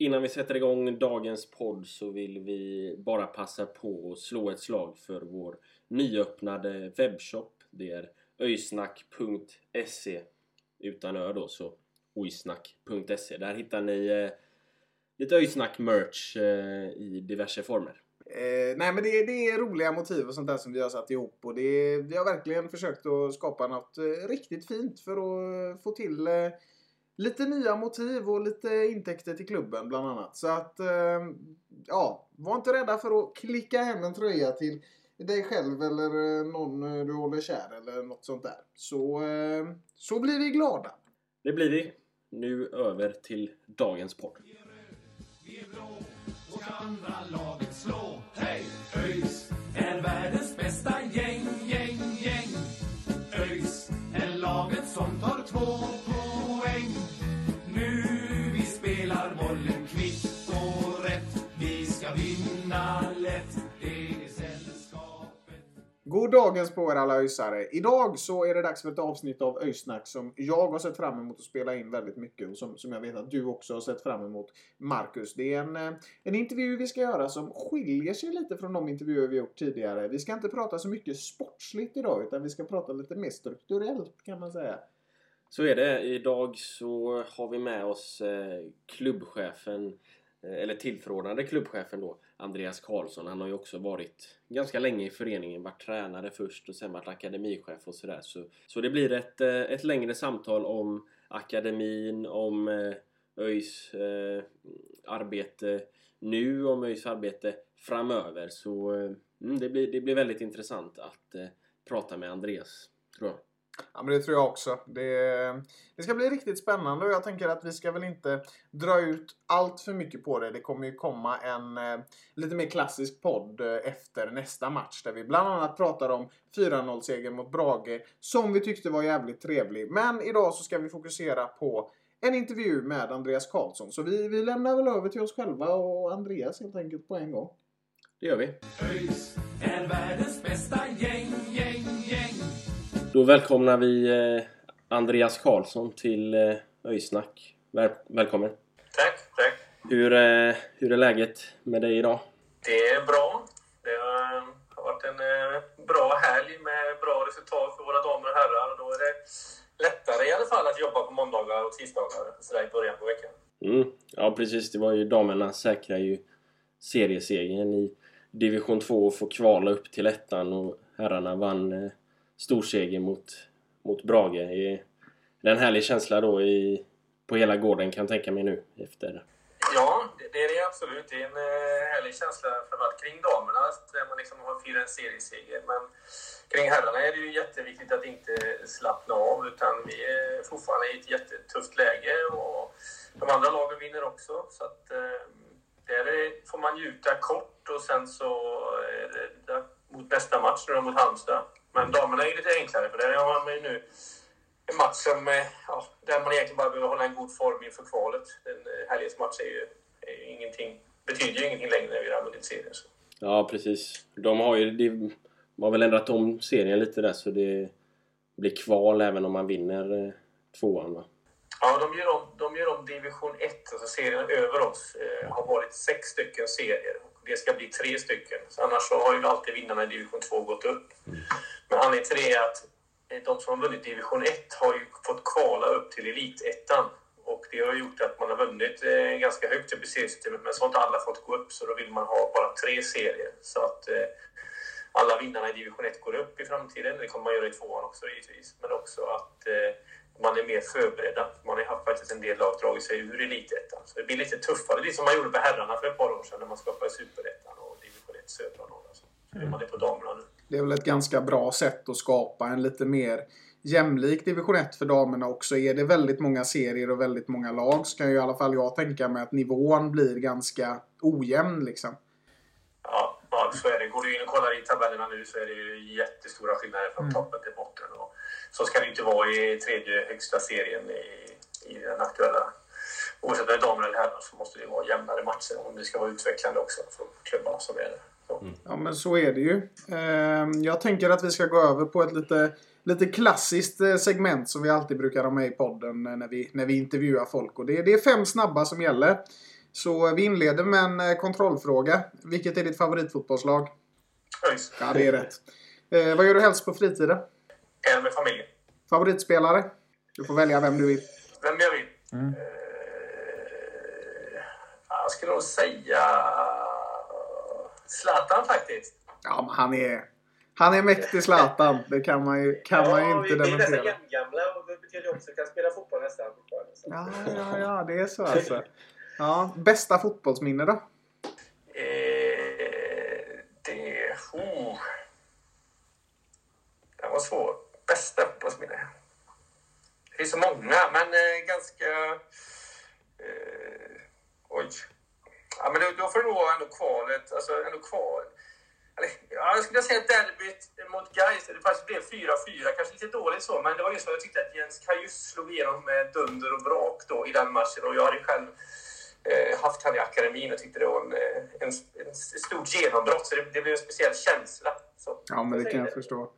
Innan vi sätter igång dagens podd så vill vi bara passa på att slå ett slag för vår nyöppnade webbshop. Det är öjsnack.se utan ö då så oisnack.se. Där hittar ni eh, lite öjsnack-merch eh, i diverse former. Eh, nej men det, det är roliga motiv och sånt där som vi har satt ihop och det, vi har verkligen försökt att skapa något eh, riktigt fint för att få till eh, lite nya motiv och lite intäkter till klubben bland annat. Så att, eh, ja, var inte rädda för att klicka hem en tröja till dig själv eller eh, någon eh, du håller kär eller något sånt där. Så, eh, så blir vi glada. Det blir vi. Nu över till dagens podd. Vi är blå och andra laget slå. Hej! ÖIS är världens bästa gäng. Dagens på er alla öjsare. Idag så är det dags för ett avsnitt av Öjsnack som jag har sett fram emot att spela in väldigt mycket och som, som jag vet att du också har sett fram emot Marcus. Det är en, eh, en intervju vi ska göra som skiljer sig lite från de intervjuer vi gjort tidigare. Vi ska inte prata så mycket sportsligt idag utan vi ska prata lite mer strukturellt kan man säga. Så är det. Idag så har vi med oss eh, klubbchefen, eh, eller tillförordnade klubbchefen då, Andreas Karlsson. Han har ju också varit ganska länge i föreningen, varit tränare först och sen varit akademichef och sådär. Så, så det blir ett, eh, ett längre samtal om akademin, om eh, ÖIS eh, arbete nu, om ÖIS arbete framöver. Så eh, mm, det, blir, det blir väldigt intressant att eh, prata med Andreas, tror jag. Ja, men det tror jag också. Det, det ska bli riktigt spännande och jag tänker att vi ska väl inte dra ut allt för mycket på det. Det kommer ju komma en eh, lite mer klassisk podd eh, efter nästa match där vi bland annat pratar om 4-0-segern mot Brage som vi tyckte var jävligt trevlig. Men idag så ska vi fokusera på en intervju med Andreas Karlsson. Så vi, vi lämnar väl över till oss själva och Andreas helt enkelt på en gång. Det gör vi. ÖIS är världens bästa gäng, gäng, gäng. Då välkomnar vi eh, Andreas Karlsson till eh, Öjsnack. Väl, välkommen! Tack, tack. Hur, eh, hur är läget med dig idag? Det är bra. Det har varit en bra helg med bra resultat för våra damer och herrar. Då är det lättare i alla fall att jobba på måndagar och tisdagar sådär i början på veckan. Mm. Ja precis, det var ju damerna säkrar ju seriesegern i division 2 och får kvala upp till ettan och herrarna vann stor storseger mot, mot Brage. Är det en härlig känsla då i, på hela gården kan jag tänka mig nu efter Ja, det är det absolut. Det är en eh, härlig känsla framförallt kring damerna där man liksom har firat en serieseger. Men kring herrarna är det ju jätteviktigt att inte slappna av utan vi är fortfarande i ett jättetufft läge och de andra lagen vinner också. Så att eh, där får man njuta kort och sen så är det mot nästa match nu mot Halmstad. Men damerna är ju lite enklare för där har man ju nu en match som, eh, ja, där man egentligen bara behöver hålla en god form inför kvalet. En eh, helgens match är ju, är ju ingenting, betyder ju ingenting längre när vi har vunnit serien. Så. Ja precis. De har ju de har väl ändrat om serien lite där så det blir kval även om man vinner eh, tvåan va? Ja, de gör, om, de gör om division 1, alltså serien över oss, eh, har varit sex stycken serier. Och det ska bli tre stycken. Så annars så har ju alltid vinnarna i division 2 gått upp. Men anledningen till det är att eh, de som har vunnit division 1 har ju fått kvala upp till elitettan. Och det har gjort att man har vunnit eh, ganska högt upp i seriesystemet. Men så har inte alla fått gå upp, så då vill man ha bara tre serier. Så att eh, alla vinnarna i division 1 går upp i framtiden. Det kommer man göra i tvåan också givetvis. Men också att man är mer förberedda. Man har haft faktiskt en del lag dragit sig ur elitettan. Så det blir lite tuffare. Lite som man gjorde på herrarna för ett par år sedan när man skapade superettan och division 1 södra och norra. Så nu är man det på damerna nu. Det är väl ett ganska bra sätt att skapa en lite mer jämlik division 1 för damerna också. Är det väldigt många serier och väldigt många lag så kan ju i alla fall jag tänka mig att nivån blir ganska ojämn liksom. Ja, ja, så är det. Går du in och kollar i tabellerna nu så är det ju jättestora skillnader från toppen till botten. Och så ska det inte vara i tredje högsta serien i, i den aktuella. Oavsett om det är damer eller herrar så måste det vara jämnare matcher om det ska vara utvecklande också för klubbarna som är där. Så. Ja, men så är det ju. Ehm, Jag tänker att vi ska gå över på ett lite, lite klassiskt eh, segment som vi alltid brukar ha med i podden eh, när vi, när vi intervjuar folk. Och det, det är fem snabba som gäller. Så vi inleder med en eh, kontrollfråga. Vilket är ditt favoritfotbollslag? ÖIS. Ja, det är rätt. Eh, vad gör du helst på fritiden? En med familjen. Favoritspelare? Du får välja vem du vill. Vem jag vill? Mm. Eh, jag skulle nog säga Zlatan faktiskt. Ja, men han är, han är mäktig Zlatan. Det kan man ju, kan man ju inte vi, vi är nästan dementera. jämngamla och det betyder också att vi kan spela fotboll nästan. Ja, ja, ja, det är så alltså. Ja, bästa fotbollsminne då? Eh, det... Oh. Den var svår. Bästa fotbollsminne? Det finns så många, men eh, ganska... Eh, oj. Ja, men då, får det nog ändå kvalet. Alltså ändå kval. Eller, ja, jag skulle säga derbyt mot Gais. Det faktiskt blev 4-4. Kanske lite dåligt så, men det var just så jag tyckte att Jens Kajus slog igenom med dunder och brak då i den matchen. Och jag hade själv eh, haft han i akademin och tyckte det var en, eh, en, en stort genombrott. Så det, det blev en speciell känsla. Så, Ja, men det kan jag säger förstå.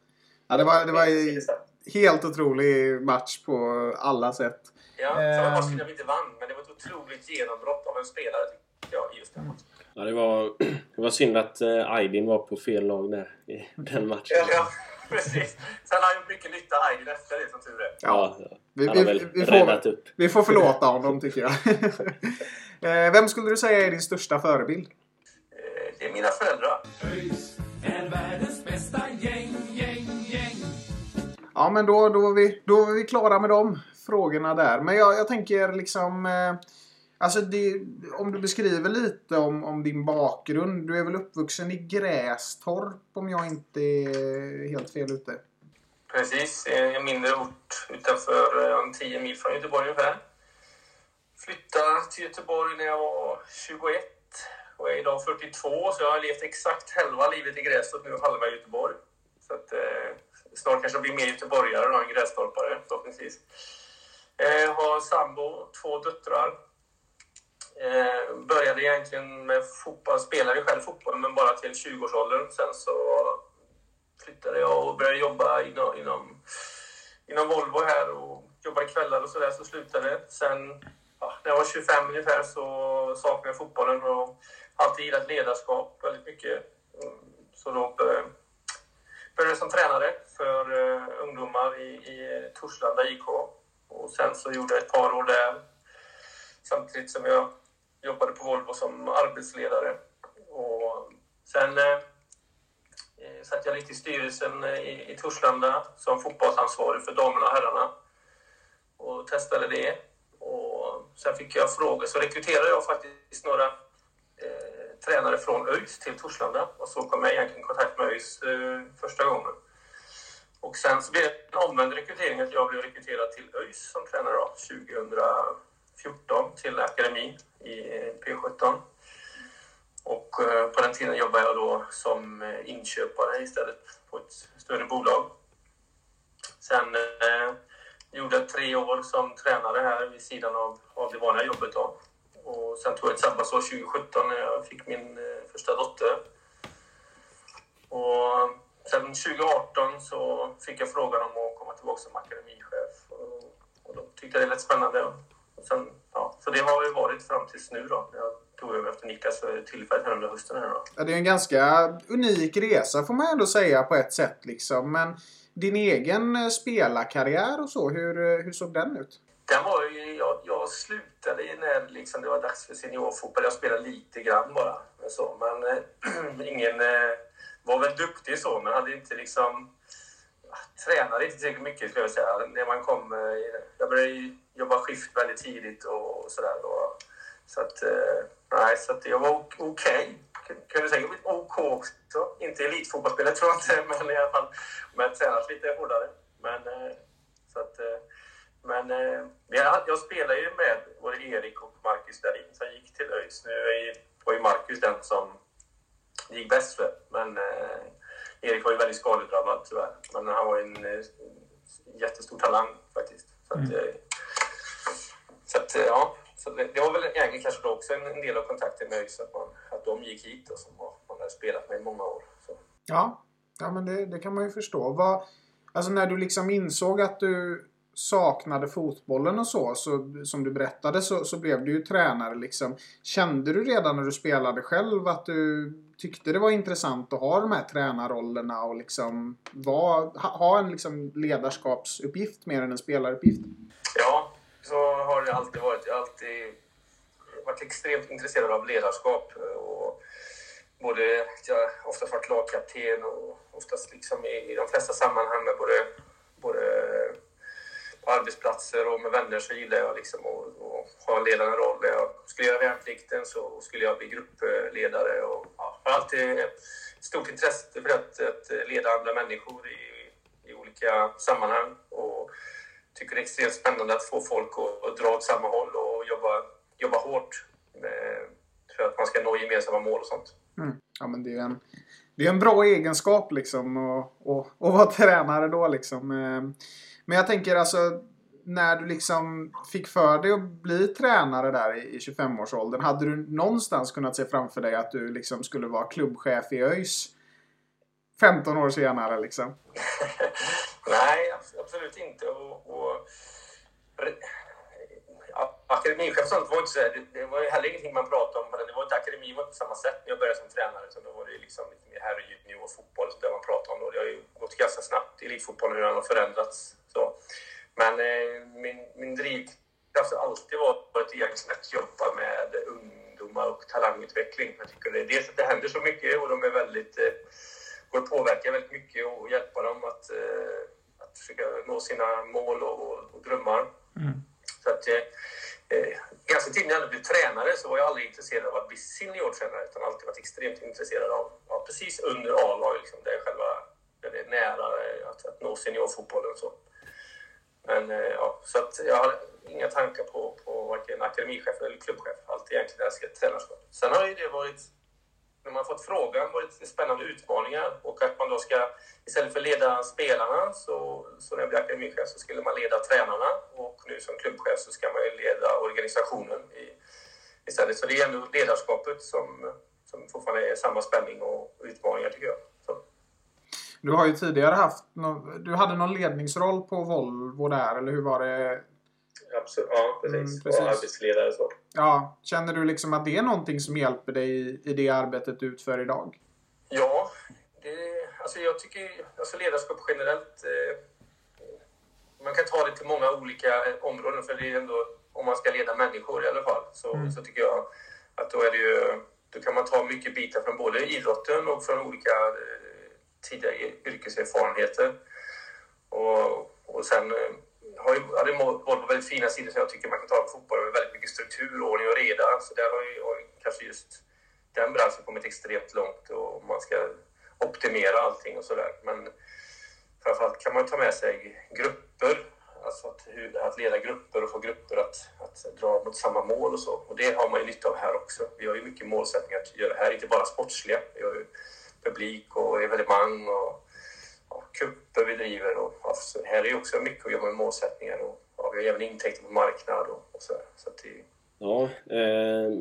Ja, det var, det var det. helt otrolig match på alla sätt. Ja, så var det Ehm. synd att vi inte vann, men det var ett otroligt genombrott av en spelare jag, i just den matchen. Ja, det var, det var synd att eh, Aydin var på fel lag där i den matchen. Ja, ja, precis. Sen har han gjort mycket nytta, Aydin, efter det som tur är. Ja, Vi, han har vi, väl vi, får, räddat upp. vi får förlåta honom tycker jag. Eh, Vem skulle du säga är din största förebild? Eh, Det är mina föräldrar. ÖIS är världens bästa gäng, gäng, gäng. Ja, men då, då, är vi, då är vi klara med de frågorna där. Men jag, jag tänker liksom... Eh, alltså det, om du beskriver lite om, om din bakgrund. Du är väl uppvuxen i Grästorp om jag inte är helt fel ute? Precis, en mindre ort utanför eh, 10 mil från Göteborg ungefär. Flyttade till Göteborg när jag var 21 och är idag 42 så jag har levt exakt halva livet i Grästorp nu och halva i Göteborg. Så att, eh, snart kanske jag blir mer göteborgare då än grästorpare förhoppningsvis. Eh, har sambo, två döttrar. Eh, började egentligen med fotboll, spelade själv fotboll men bara till 20-årsåldern. Sen så flyttade jag och började jobba inom, inom, inom Volvo här och jobbade kvällar och sådär så slutade det. Sen ja, när jag var 25 ungefär så saknade jag fotbollen och har alltid gillat ledarskap väldigt mycket. Mm, så då började började jag som tränare för uh, ungdomar i, i Torslanda IK. Och sen så gjorde jag ett par år där samtidigt som jag jobbade på Volvo som arbetsledare. Och sen eh, eh satt jag lite i styrelsen eh, i, i Torslanda som fotbollsansvarig för damerna och herrarna. Och testade det. Och sen fick jag frågor, så rekryterade jag faktiskt några eh, tränare från ÖIS till Torslanda. Och så kom jag egentligen i kontakt med ÖIS eh, första gången. Och sen så blev det en omvänd rekrytering, att jag blev rekryterad till ÖIS som tränare då, 14 till akademi i P17. Och eh, på den tiden jobbade jag då som eh, inköpare istället på ett större bolag. Sen eh, gjorde jag tre år som tränare här vid sidan av, av det vanliga jobbet. Då. Och sen tog jag ett sabbatsår 2017 när jag fick min eh, första dotter. Och sen 2018 så fick jag frågan om att komma tillbaka som akademichef. Och, och då tyckte jag det lät spännande. Sen, ja, så det har ju varit fram tills nu då. Jag tog över efter Niklas tillfället här under hösten. Här då. Ja, det är en ganska unik resa får man ändå säga på ett sätt. Liksom. Men din egen eh, spelarkarriär och så, hur, eh, hur såg den ut? Den var ju, jag, jag slutade när liksom det var dags för seniorfotboll. Jag spelade lite grann bara. Så, men eh, ingen, var väl duktig så, men hade inte liksom... Tränade inte tillräckligt mycket, skulle jag säga. När man kom... Jag började jobba skift väldigt tidigt och sådär. Så att... eh, Nej, så att jag var ok- okej. Kunde säkert blivit OK också. Inte elitfotbollsspelare tror jag inte, men i alla fall. Men tränat lite hårdare. Men... eh, Så att... eh, Men jag, jag spelar ju med både Erik och Marcus Dahlin som gick till ÖIS. Nu var ju Marcus den som gick bäst för. Men Erik var ju väldigt skadedrabbad tyvärr. Men han var ju en jättestor talang faktiskt. Så att, eh, så att eh, ja. Så det, det var väl egentligen kanske då också en, en del av kontakten med ÖIS att, man, att de gick hit och som man hade spelat med i många år. Så. Ja, ja men det, det kan man ju förstå. Vad, alltså när du liksom insåg att du saknade fotbollen och så, så som du berättade, så, så blev du ju tränare liksom. Kände du redan när du spelade själv att du tyckte det var intressant att ha de här tränarrollerna och liksom var, ha, ha en liksom ledarskapsuppgift mer än en spelaruppgift? Ja, så har det alltid varit. Jag har alltid varit extremt intresserad av ledarskap. Eh, och både, jag har oftast varit lagkapten och oftast liksom i, i de flesta sammanhang med både, både på arbetsplatser och med vänner så gillar jag liksom att, att ha en ledande roll. När jag skulle göra värnplikten så skulle jag bli gruppledare och ja, jag har alltid ett stort intresse för att, att leda andra människor i, i olika sammanhang. Och tycker det är extremt spännande att få folk att, att dra åt samma håll och jobba, jobba hårt med, för att man ska nå gemensamma mål och sånt. Mm. Ja, men det är en, det är en bra egenskap liksom och, och, och vara tränare då liksom. Eh, Men jag tänker alltså när du liksom fick för dig att bli tränare där i i 25-årsåldern. Hade du någonstans kunnat se framför dig att du liksom skulle vara klubbchef i ÖIS 15 år senare liksom? Nej, abs- absolut inte. Och, akademichef och sånt var inte så det, det var ju heller ingenting man pratade om. Det var inte akademi var inte på samma sätt när jag började som tränare. Utan då var det liksom lite mer herr och juniorfotboll som man pratade om. Då. Det har ju gått ganska snabbt i elitfotbollen hur den har förändrats. Så. Men eh, min, min drivkraft har alltid varit egentligen att jobba med ungdomar och talangutveckling. Jag tycker det, dels att det händer så mycket och de är väldigt, eh, går att påverka väldigt mycket och hjälpa dem att, eh, att försöka nå sina mål och, och, och drömmar. Mm. Så att, eh, eh ganska tidigt när jag blev tränare så var jag aldrig intresserad av att bli seniortränare utan alltid varit extremt intresserad av, av precis under A-lag, liksom, där själva där det är nära eh, att, att nå seniorfotbollen. Så. Men eh, ja, så att jag har inga tankar på, på varken akademichef eller klubbchef. Alltid egentligen älskat tränarskap. Sen har ju det varit, när man fått frågan, varit spännande utmaningar och att man då ska, istället för att leda spelarna, så, så när jag blev akademichef så skulle man leda tränarna som klubbchef så ska man ju leda organisationen i, istället. Så det är ändå ledarskapet som, som fortfarande är samma spänning och utmaningar tycker jag. Så. Du har ju tidigare haft någon, du hade någon ledningsroll på Volvo där, eller hur var det? Absolut, ja precis. Mm, precis. Och arbetsledare så. Ja, känner du liksom att det är någonting som hjälper dig i, i det arbetet du utför idag? Ja, det, alltså jag tycker alltså ledarskap generellt. Eh, man kan ta det till många olika eh, områden för det är ändå om man ska leda människor i alla fall så, så tycker jag att då är det ju då kan man ta mycket bitar från både idrotten och från olika eh, tidigare yrkeserfarenheter. Och, och sen eh, har ju hade Volvo väldigt fina sidor som jag tycker man kan ta på fotbollen med väldigt mycket struktur, ordning och reda. Så där har ju har ju kanske just den branschen kommit extremt långt och man ska optimera allting och sådär. Men framförallt kan man ta med sig grupper, alltså att, att leda grupper och få grupper att, att dra mot samma mål och så. Och det har man ju nytta av här också. Vi har ju mycket målsättningar att göra här, inte bara sportsliga. Vi har ju publik och evenemang och ja, kupper vi driver. Och, alltså, här är ju också mycket att jobba med målsättningar och ja, vi har även intäkter på marknad och, och sådär. så att det, Ja, eh,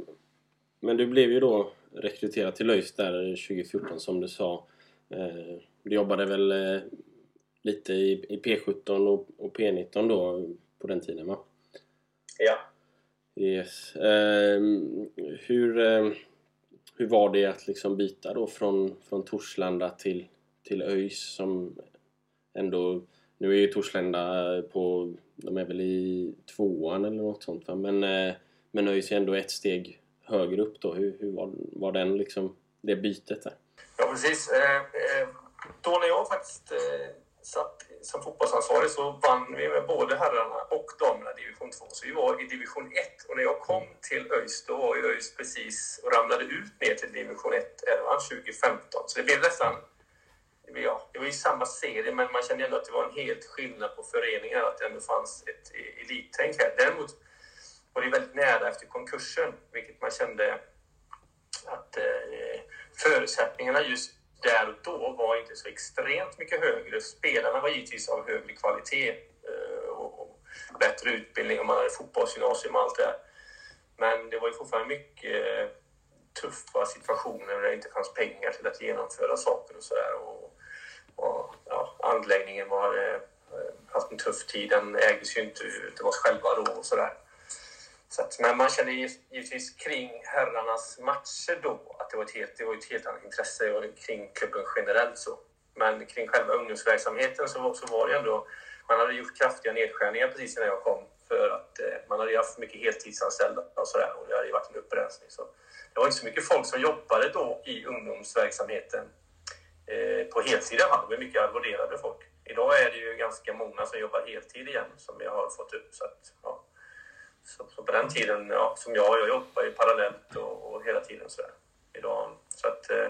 men du blev ju då rekryterad till Löjs där 2014 som du sa. Eh, du jobbade väl eh, lite i, i P17 och, och P19 då på den tiden va? ja. Yes. Eh, hur, eh, hur var det att liksom byta då från, från Torslanda till, till ÖIS som ändå... Nu är ju Torslanda på... De är väl i tvåan eller något sånt va? Men, eh, men ÖIS är ändå ett steg högre upp då. Hur, hur var, var den liksom, det bytet där? Jag precis. Eh, eh, då när jag faktiskt eh, satt som fotbollsansvarig så vann vi med både herrarna och damerna division 2. Så vi var i division 1 och när jag kom till ÖIS då var ju ÖIS precis och ramlade ut ner till division 1 elvan 2015. Så det blev nästan Ja, det var ju samma serie, men man kände ändå att det var en helt skillnad på föreningar, att det ändå fanns ett e-, elittänk här. Däremot var det väldigt nära efter konkursen, vilket man kände att eh, förutsättningarna just där och då var inte så extremt mycket högre. Spelarna var givetvis av högre kvalitet eh, och bättre utbildning och man hade fotbollsgymnasium och allt det där. Men det var ju fortfarande mycket eh, tuffa situationer där det inte fanns pengar till att genomföra saker och sådär. Och, och, ja, anläggningen var, eh, haft en tuff tid. Den ägdes ju inte utav oss själva då och sådär. Så att, men man kände givetvis kring herrarnas matcher då att det var ett helt, det var ett helt annat intresse kring klubben generellt. så. Men kring själva ungdomsverksamheten så, var, så var det ändå... Man hade gjort kraftiga nedskärningar precis innan jag kom för att eh, man hade haft mycket heltidsanställda och sådär och det hade varit en upprensning. Så det var inte så mycket folk som jobbade då i ungdomsverksamheten eh, på heltid i alla fall. Det var mycket arvoderade folk. Idag är det ju ganska många som jobbar heltid igen som jag har fått upp. Så att, ja. Så, så, på den tiden, ja, som jag, jag jobbade ju parallellt och, och, hela tiden så där. Idag, så att, eh,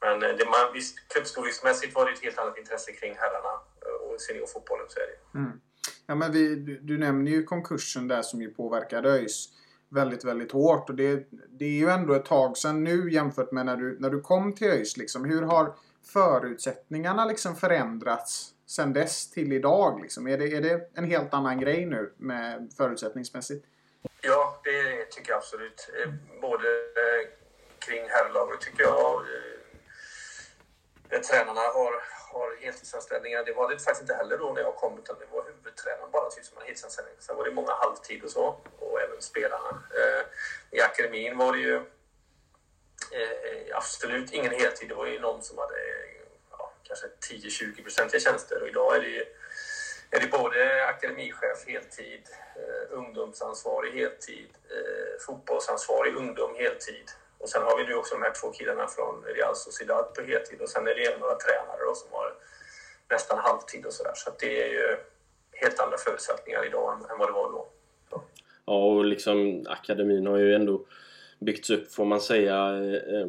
men eh, det, man, visst, klubbstorleksmässigt var det ett helt annat intresse kring herrarna eh, och seniorfotbollen, så är det mm. Ja, men vi, du, du nämner ju konkursen där som ju påverkade ÖIS väldigt, väldigt hårt. Och det, det är ju ändå ett tag sedan nu jämfört med när du, när du kom till ÖIS. Liksom. Hur har förutsättningarna liksom förändrats sen dess till idag? Liksom? Är, det, är det en helt annan grej nu med förutsättningsmässigt? Ja, det tycker jag absolut. Eh, både eh, kring herrlaget tycker jag. Eh, där tränarna har, har heltidsanställningar. Det var det faktiskt inte heller då när jag kom, utan det var huvudtränaren bara typ som hade heltidsanställning. Sen var det många halvtid och så, och även spelarna. I akademin var det ju absolut ingen heltid. Det var ju någon som hade Alltså, kanske 10-20 procentiga tjänster. Och idag är det, ju, är det både akademichef heltid, eh, ungdomsansvarig heltid, eh, fotbollsansvarig ungdom heltid. Och sen har vi nu också de här två killarna från Real Sociedad på heltid och sen är det även några tränare då, som har nästan halvtid och sådär. Så, så det är ju helt andra förutsättningar idag än, än vad det var då. Så. Ja, och liksom akademin har ju ändå byggts upp får man säga. Eh, eh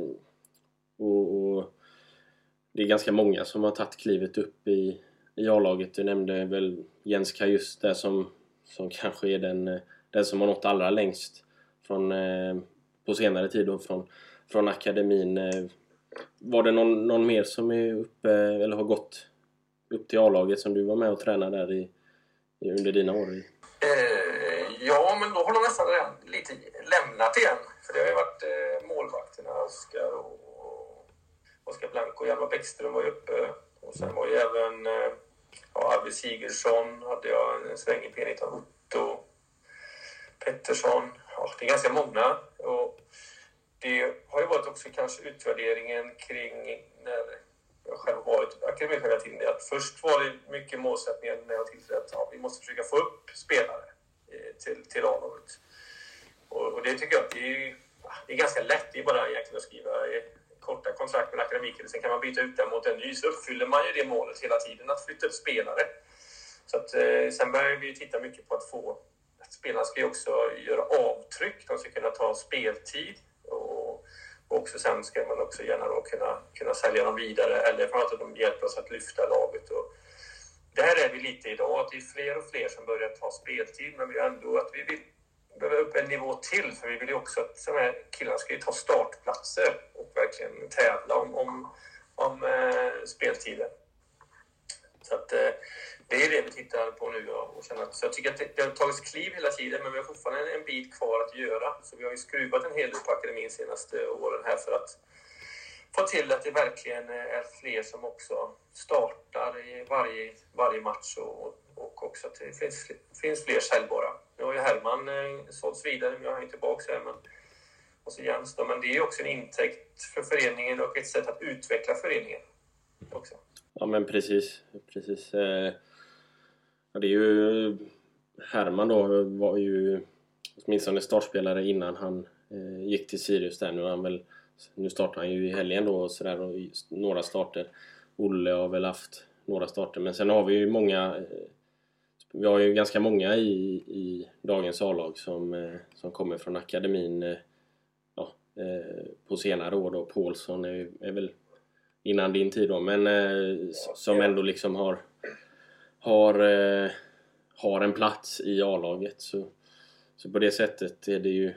och, och det är ganska många som har tagit klivet upp i, i A-laget. Du nämnde väl Jens Kajus där som, som kanske är den, eh, den som har nått allra längst från, eh, på senare tid då, från, från akademin. Eh, var det någon, någon mer som är uppe, eller har gått upp till A-laget som du var med och tränade där i, under dina år? Ja, men då har de nästan redan lite lämnat igen. För det har ju varit målvakterna, Oskar och Oskar Blanco och Hjalmar Bäckström var ju uppe. Och sen var ju även eh, ja, Arvid Sigurdsson, hade jag en sväng i P19, Otto Pettersson. Ja, det är ganska många. Och det har ju varit också kanske utvärderingen kring när jag själv varit akademichef hela tiden. Att först var det mycket målsättningen när jag tillträdde att ja, vi måste försöka få upp spelare eh, till, till A-laget. Och, och, det tycker jag det är, det är ganska lätt. Det är bara egentligen att skriva korta kontrakt med en. Sen kan man byta ut den mot en ny så uppfyller man ju det målet hela tiden att flytta upp spelare. Så att, eh, sen börjar vi titta mycket på att få att spelarna ska ju också göra avtryck. De ska kunna ta speltid och, och också sen ska man också gärna då kunna, kunna sälja dem vidare eller framförallt att de hjälper oss att lyfta laget. Och där är vi lite idag, att det är fler och fler som börjar ta speltid men vi är ändå att vi vill behöver upp en nivå till för vi vill ju också att de här killarna ska ju ta startplatser och verkligen tävla om, om, om eh, speltiden. Så att, eh, det är det vi tittar på nu och känner att, så jag tycker att det, det har tagits kliv hela tiden men vi har fortfarande en bit kvar att göra. Så vi har ju skruvat en hel del på akademin de senaste åren här för att få till att det verkligen eh, är fler som också startar i varje, varje match och, och också att det finns, finns fler säljbara. Nu har ju Herman eh, sålts vidare, men jag har ju tillbaka Herman. Och så Jens då, men det är ju också en intäkt för föreningen och ett sätt att utveckla föreningen också. Ja men precis, precis. Eh, ja, det är ju Herman då var ju åtminstone startspelare innan han eh, gick till Sirius där. Nu han väl nu startar han ju i helgen då och sådär och några starter. Olle har väl haft några starter men sen har vi ju många vi har ju ganska många i, i dagens A-lag som, eh, som kommer från akademin eh, ja, på senare år då. Paulsson är, är väl innan din tid då men som ändå liksom har har, har en plats i A-laget så, så på det sättet är det ju,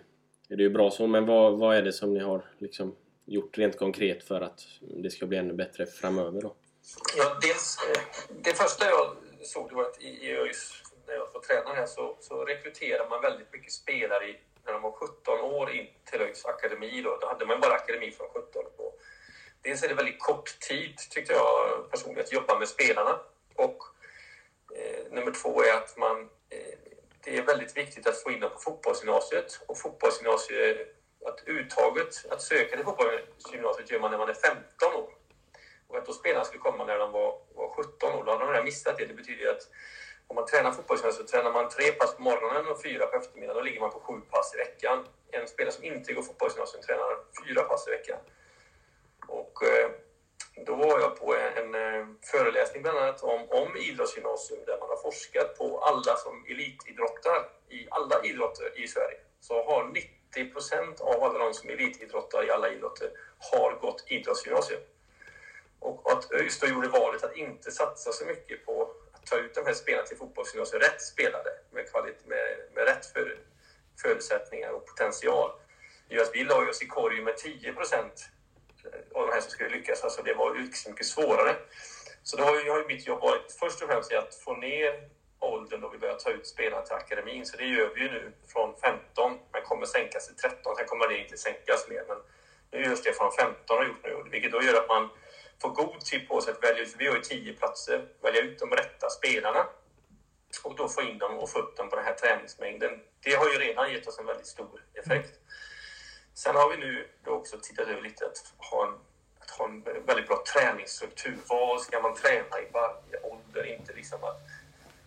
är det ju bra så men vad, vad är det som ni har liksom gjort rent konkret för att det ska bli ännu bättre framöver då? Ja, dels, eh, det första jag såg det var att i, i ÖIS, när jag var tränare här, så, så rekryterar man väldigt mycket spelare i, när de var 17 år in till ÖIS akademi. Då, då hade man bara akademi från 17 år. Dels är det väldigt kort tid, tyckte jag personligen, att jobba med spelarna. Och eh, nummer två är att man, eh, det är väldigt viktigt att få in dem på fotbollsgymnasiet. Och fotbollsgymnasiet, att uttaget, att söka till fotbollsgymnasiet gör man när man är 15 år. Och att då spelarna skulle komma när de var, var 17 år, då hade de redan missat det. Det betyder att om man tränar fotbollsmässigt så tränar man tre pass på morgonen och fyra på eftermiddagen. Då ligger man på sju pass i veckan. En spelare som inte går fotbollsgymnasium tränar fyra pass i veckan. Och eh, då var jag på en, eh, föreläsning bland annat om, om idrottsgymnasium där man har forskat på alla som elitidrottar i alla idrotter i Sverige. Så har 90 procent av alla de som elitidrottar i alla idrotter har gått idrottsgymnasium. Att ÖIS då gjorde valet att inte satsa så mycket på att ta ut de här spelarna till fotbollsgymnasiet, rätt spelare med, kvalit med, med rätt för, förutsättningar och potential. gör att vi la oss i korgen med 10 procent eh, av de här som skulle lyckas. Alltså det var liksom mycket svårare. Så då har ju, har ju mitt jobb varit först och främst att få ner åldern då vi börjar ta ut spelarna till akademin. Så det gör vi ju nu från 15, men kommer sänkas till 13. Sen kommer det inte sänkas mer, men nu görs det från 15 har gjort nu, vilket då gör att man får god tid på sig att välja ut, för vi har ju tio platser, välja ut de rätta spelarna och då få in dem och få upp dem på den här träningsmängden. Det har ju redan gett oss en väldigt stor effekt. Sen har vi nu också tittat över lite att ha en, att ha en väldigt bra träningsstruktur. Vad ska man träna i varje ålder? Inte liksom att,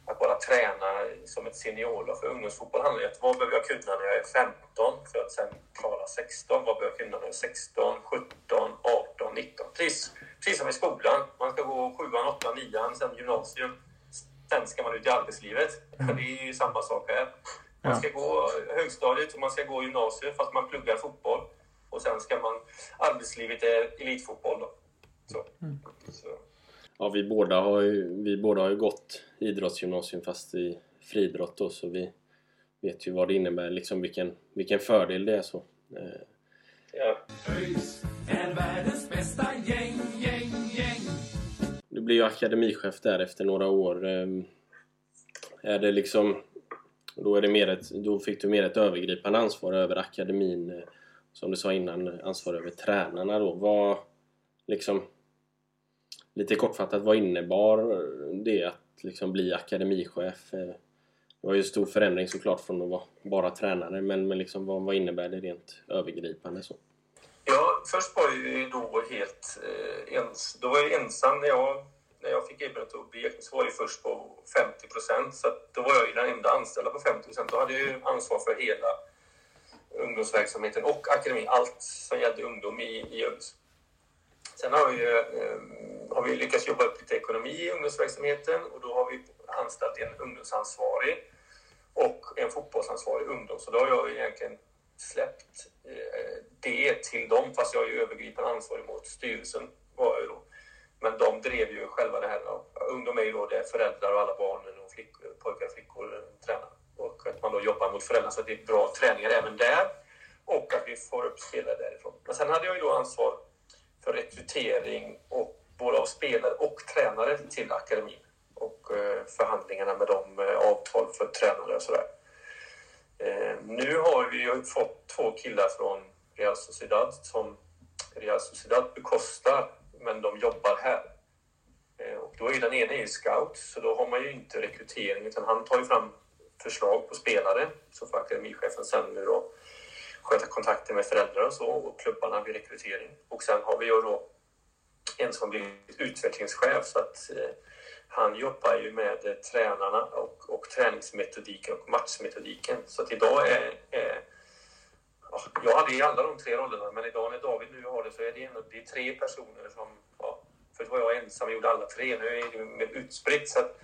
att bara träna som ett seniorlag. För ungdomsfotboll handlar ju om vad behöver jag kunna när jag är 15 för att sen klara 16? Vad behöver jag kunna när jag är 16, 17, 18, 19? Precis precis som i skolan. Man ska gå sjuan, åttan, nian, sen gymnasium. Sen ska man ut i arbetslivet. Mm. Det är ju samma sak här. Man ska gå högstadiet och man ska gå gymnasiet fast man pluggar fotboll. Och sen ska man... Arbetslivet är elitfotboll då. Så. Mm. Så. Ja, vi båda, har ju, vi båda har ju gått idrottsgymnasium fast i friidrott då, så vi vet ju vad det innebär, liksom vilken, vilken fördel det är så. Ja. ÖIS är världens bästa gäng blir ju akademichef där efter några år. Ehm, är det liksom... Då, är det mer ett, då fick du mer ett övergripande ansvar över akademin. Eh, som du sa innan, ansvar över tränarna då. Vad, liksom, lite kortfattat, vad innebar det att liksom bli akademichef? Eh, det var ju en stor förändring såklart från att vara bara tränare, men, men liksom, vad, vad innebär det rent övergripande? Så? Ja, först var jag ju då helt eh, ens, då var jag ensam när jag när jag fick erbjudandet att bli så var jag först på 50 procent. Så då var jag ju den enda anställda på 50 procent. Då hade jag ju ansvar för hela ungdomsverksamheten och akademin. Allt som gällde ungdom i, i ÖIS. Sen har vi, eh, har vi lyckats jobba upp lite ekonomi i ungdomsverksamheten och då har vi anställt en ungdomsansvarig och en fotbollsansvarig ungdom. Så då har jag egentligen släppt eh, det till dem, fast jag är ju övergripande ansvarig mot styrelsen. Var jag då. Men de drev ju själva det här. Ungdom är ju då det föräldrar och alla barnen och flickor, pojkar och flickor eh, tränar. Och att man då jobbar mot föräldrar så att det är bra träningar även där. Och att vi får upp spelare därifrån. Men sen hade jag ju då ansvar för rekrytering och både av spelare och tränare till akademin. Och eh, förhandlingarna med de eh, avtal för tränare och sådär. Nu har vi ju fått två killar från Real Sociedad som Real Sociedad bekostar men de jobbar här. Eh, och då är den ena är scout, så då har man ju inte rekrytering utan han tar ju fram förslag på spelare. Så får akademichefen sen nu då sköta kontakter med föräldrar och så och klubbarna vid rekrytering. Och sen har vi ju då en som blir utvecklingschef så att eh, han jobbar ju med eh, tränarna och, och träningsmetodiken och matchmetodiken. Så att idag är, är jag hade i alla de tre rollerna, men idag när David nu har det så är det, ändå, det är tre personer som... Ja, förut var jag ensam och gjorde alla tre, nu är det mer utspritt. Så att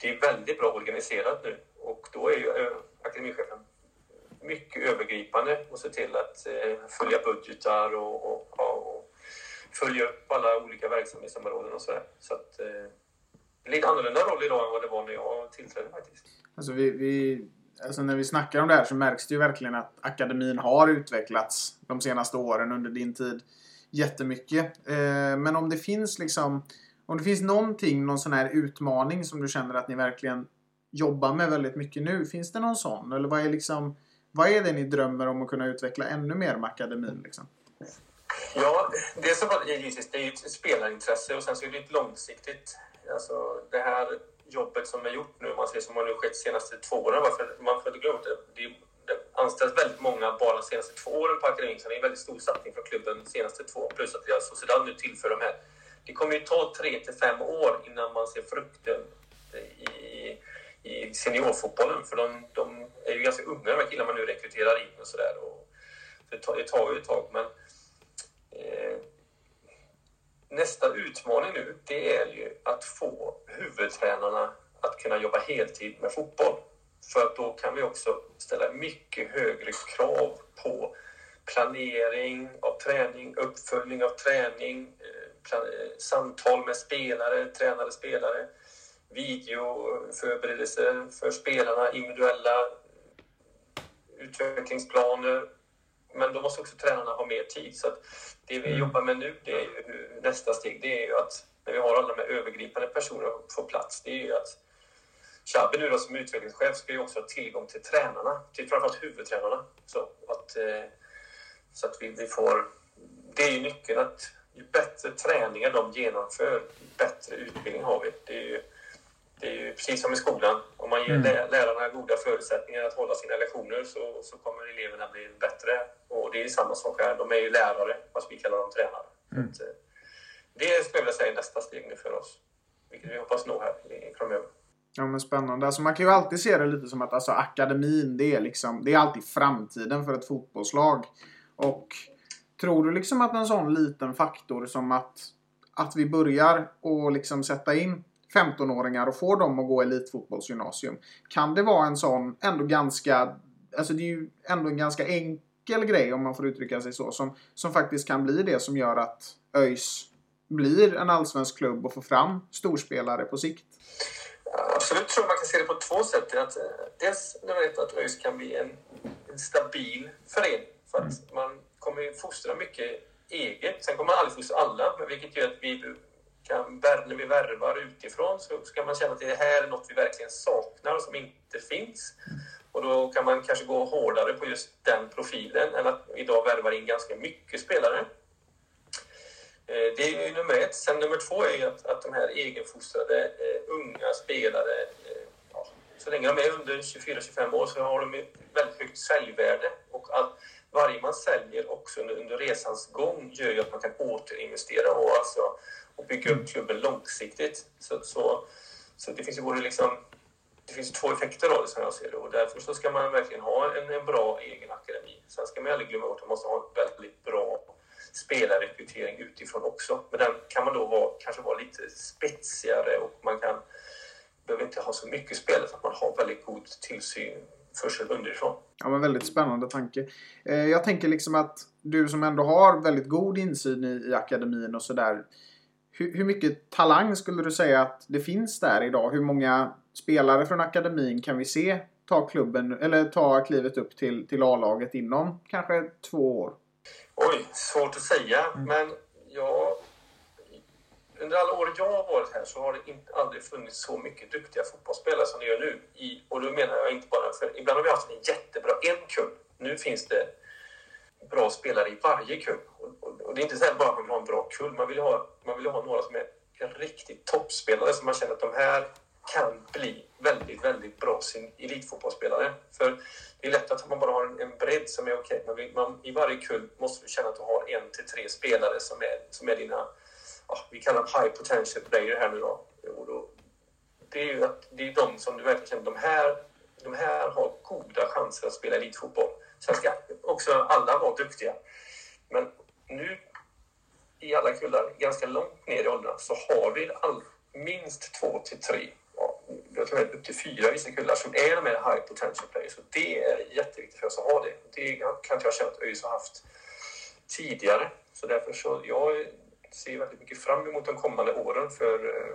det är väldigt bra organiserat nu och då är ju eh, akademichefen mycket övergripande och se till att eh, följa budgetar och, och, och följa upp alla olika verksamhetsområden och sådär. Så att, eh, lite annorlunda roll idag än vad det var när jag tillträdde faktiskt. Alltså vi, vi, alltså när vi snackar om det här så märks det ju verkligen att akademin har utvecklats de senaste åren under din tid jättemycket. Eh, men om det finns liksom om det finns någonting, någon sån här utmaning som du känner att ni verkligen jobbar med väldigt mycket nu. Finns det någon sån? Eller vad är liksom vad är det ni drömmer om att kunna utveckla ännu mer med akademin? Liksom? Ja, det som var givetvis det är ju ett spelarintresse och sen så är det ett långsiktigt. Alltså det här jobbet som är gjort nu, man ser som har nu skett de senaste två åren, varför man får inte glömma det, det, det anställs väldigt många bara de senaste två åren på akademin, så det är en väldigt stor satsning från klubben de senaste två, plus att deras Sociedad nu tillför de här. Det kommer ju ta tre till fem år innan man ser frukten i, i seniorfotbollen, för de, de är ju ganska unga de här killarna man nu rekryterar in och sådär. Det, tar, det tar ju ett tag, men eh, nästa utmaning nu, det är ju att få huvudtränarna att kunna jobba heltid med fotboll. För att då kan vi också ställa mycket högre krav på planering av träning, uppföljning av träning, eh, eh, samtal med spelare, tränade spelare, videoförberedelser för spelarna, individuella utvecklingsplaner. Men då måste också tränarna ha mer tid. Så det vi mm. jobbar med nu, det är ju, nästa steg, det är ju att när vi har alla de här övergripande personerna på plats, det är ju att Xabi nu då som utvecklingschef ska ju också ha tillgång till tränarna, till framförallt huvudtränarna. Så att, eh, så att vi, vi får... Det är ju nyckeln att ju bättre träningar de genomför, bättre utbildning har vi. Det är ju, det är ju precis som i skolan. Om man ger mm. lärarna goda förutsättningar att hålla sina lektioner så, så kommer eleverna bli bättre. Och det är samma sak här. De är ju lärare, fast vi kallar dem tränare. Mm. Att, eh, det skulle jag vilja säga är nästa steg nu för oss. Vilket vi hoppas nå här framöver. Ja men spännande. Alltså man kan ju alltid se det lite som att alltså, akademin det är liksom, det är alltid framtiden för ett fotbollslag. Och tror du liksom att en sån liten faktor som att, att vi börjar och liksom sätta in 15-åringar och får dem att gå elitfotbollsgymnasium. Kan det vara en sån ändå ganska, alltså det är ju ändå en ganska enkel grej om man får uttrycka sig så, som, som faktiskt kan bli det som gör att ÖIS blir en allsvensk klubb och får fram storspelare på sikt? Absolut tror man kan se det på två sätt. Att, eh, dels nummer ett att ÖIS kan bli en, en stabil förening. För att man kommer ju fostra mycket eget. Sen kommer man aldrig fostra alla, vilket gör att vi kan, när vi värvar utifrån så ska man känna att det här är något vi verkligen saknar och som inte finns. Och då kan man kanske gå hårdare på just den profilen än att idag värvar in ganska mycket spelare. Eh, det är ju nummer ett. Sen nummer två är ju att, att de här egenfostrade uh, unga spelare, uh, ja, så länge de är under 24-25 år så har de väldigt högt säljvärde. Och att varje man säljer också under, under resans gång gör ju att man kan återinvestera och alltså och bygga upp klubben långsiktigt. Så, så, så det finns ju både liksom det finns två effekter av det som jag ser det och därför så ska man verkligen ha en, en bra egen akademi. Sen ska man aldrig glömma bort att man måste ha en väldigt bra spelarrekrytering utifrån också. Men den kan man då vara, kanske vara lite spetsigare och man kan behöver inte ha så mycket spelare så att man har väldigt god tillsyn underifrån. Ja, men väldigt spännande tanke. Eh, jag tänker liksom att du som ändå har väldigt god insyn i, i akademin och sådär hur, hur mycket talang skulle du säga att det finns där idag? Hur många spelare från akademin kan vi se ta klubben eller ta klivet upp till, till A-laget inom kanske två år? Oj, svårt att säga. Mm. Men jag, under alla år jag har varit här så har det inte, aldrig funnits så mycket duktiga fotbollsspelare som det gör nu. I, och då menar jag inte bara för ibland har vi haft en jättebra en kull. Nu finns det bra spelare i varje kull. Och, och, det är inte så bara att man vill ha en bra kull, man vill ha, man vill ha några som är riktigt toppspelare som man känner att de här kan bli väldigt, väldigt bra sin elitfotbollsspelare. För det är lätt att man bara har en, en bredd som är okej, okay, men man, i varje kull måste du känna att du har en till tre spelare som är, som är dina, ja, vi kallar dem high potential player här nu då. Och då det är ju att det är de som du verkligen känner, de här, de här har goda chanser att spela elitfotboll. Sen ska också alla vara duktiga. Men nu i alla kullar, ganska långt ner i åldrarna, så har vi all, minst två till tre, ja, jag tror upp till fyra vissa kullar, som är de här high potential players. Och det är jätteviktigt för oss att ha det. Det kan inte jag känna att ÖIS har haft tidigare. Så därför så jag ser väldigt mycket fram emot de kommande åren för, eh,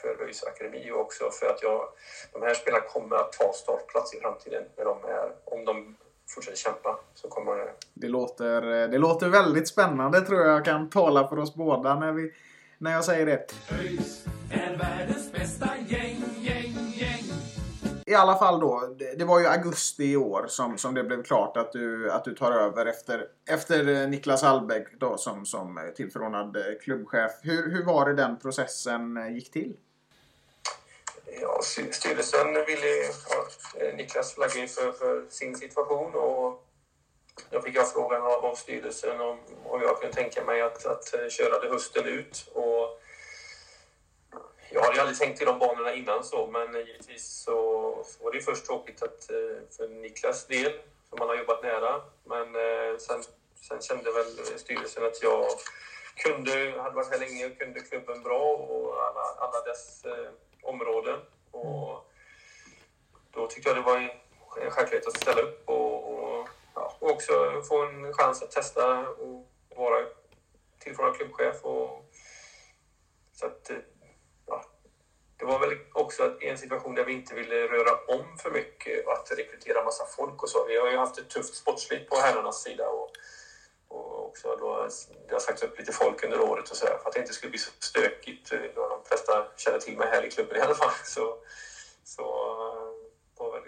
för ÖIS Akademi och också för att jag, de här spelarna kommer att ta startplats i framtiden när de är, om de fortsätter kämpa så kommer det... Det låter, det låter väldigt spännande tror jag kan tala för oss båda när, vi, när jag säger det. ÖIS är världens bästa gäng, gäng, gäng. I alla fall då, det, var ju augusti i år som, som det blev klart att du, att du tar över efter, efter Niklas Allbäck då som, som tillförordnad klubbchef. Hur, hur var det den processen gick till? Ja, styrelsen ville... ha eh, Niklas flaggade för, för sin situation och då fick jag frågan av, av styrelsen om, om jag kunde tänka mig att, att eh, köra det hösten ut. Och jag hade aldrig tänkt i de banorna innan så, men givetvis så, så var det först tråkigt att, eh, för Niklas del, som han har jobbat nära. Men sen, sen kände väl styrelsen att jag kunde, hade varit här länge och kunde klubben bra och alla, alla dess eh, områden. Och då tyckte jag det var en, självklarhet att ställa upp och, och, ja, och också få en chans att testa och vara tillförordnad klubbchef. Och, så att, eh, ja, det var väl också en situation där vi inte ville röra om för mycket och att rekrytera massa folk och så. Vi har ju haft ett tufft sportsligt på herrarnas sida och också då, det har sagts upp lite folk under året och så här, för att det inte skulle bli så stökigt. Då de flesta känner till mig här i klubben i alla fall. Så, så väl,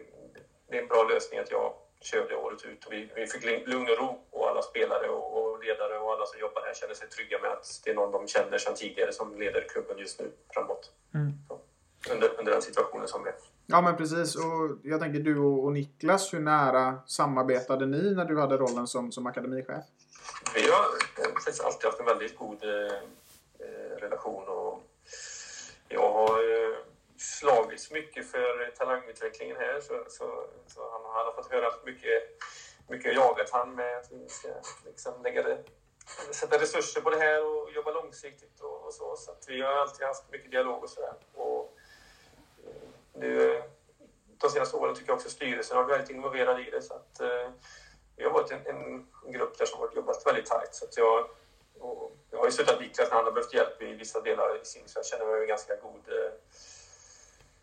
det är en bra lösning att jag körde året ut. Och vi, vi fick lugn och ro och alla spelare och, och, ledare och alla som jobbar här känner sig trygga med att det är någon de känner sedan tidigare som leder klubben just nu framåt. Mm. Så, under, under den situationen som är. Ja men precis och jag tänker du och Niklas, hur nära samarbetade ni när du hade rollen som, som akademichef? Vi har faktiskt alltid haft en väldigt god eh, eh, relation och jag har eh, slagits mycket för talangutvecklingen här så, så, så han, han, har fått höra mycket, mycket jagat han med att vi ska liksom lägga det, sätta resurser på det här och jobba långsiktigt och, och så. Så vi har alltid haft mycket dialog och sådär. Och eh, nu, eh, de senaste åren tycker jag också styrelsen har varit väldigt involverad i det. Så att, eh, vi har varit en, en grupp där som har jobbat väldigt tajt. Så jag, jag har ju suttit Niklas när han har behövt hjälp i vissa delar i sin, så jag känner mig ganska god eh,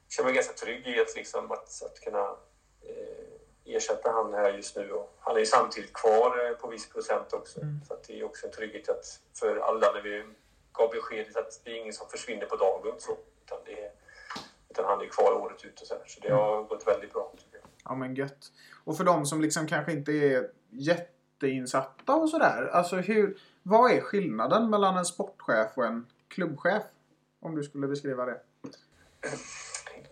känner mig ganska trygg i att, liksom, att, att kunna eh, ersätta han här just nu. Och han är ju samtidigt kvar eh, på viss procent också. Mm. Så det är också en trygghet att, för alla när vi gav beskedet att det är ingen som försvinner på dagen. Så, utan, det utan han är kvar året ut och så här. Så det har mm. gått väldigt bra. Ja men gött. Och för de som liksom kanske inte är jätteinsatta och sådär. Alltså hur, vad är skillnaden mellan en sportchef och en klubbchef? Om du skulle beskriva det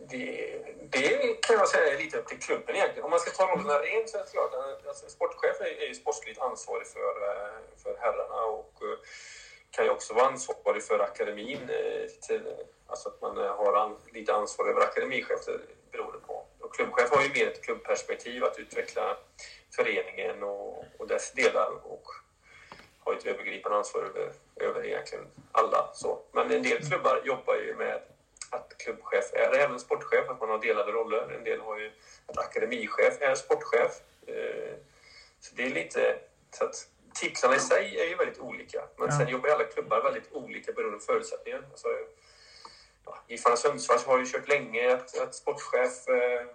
det, det kan jag säga är lite upp till klubben egentligen. Om man ska ta rollerna rent så är det klart alltså, sportchef är, är ju sportsligt ansvarig för, eh, för herrarna och eh, kan ju också vara ansvarig för akademin. Eh, till, alltså att man har an, lite ansvar över akademichef beroende på. Och klubbchef har ju mer ett klubbperspektiv att utveckla föreningen och, och dess delar och har ett övergripande ansvar över, över egentligen alla. Så. Men en del klubbar jobbar ju med att klubbchef är även sportchef, att man har delade roller. En del har ju att akademichef är sportchef. Eh, så det är lite... Så att titlarna i sig är ju väldigt olika, men ja. sen jobbar alla klubbar väldigt olika beroende på förutsättningar. Alltså, ja, Giffarna Sundsvall har ju kört länge att, att sportchef, eh,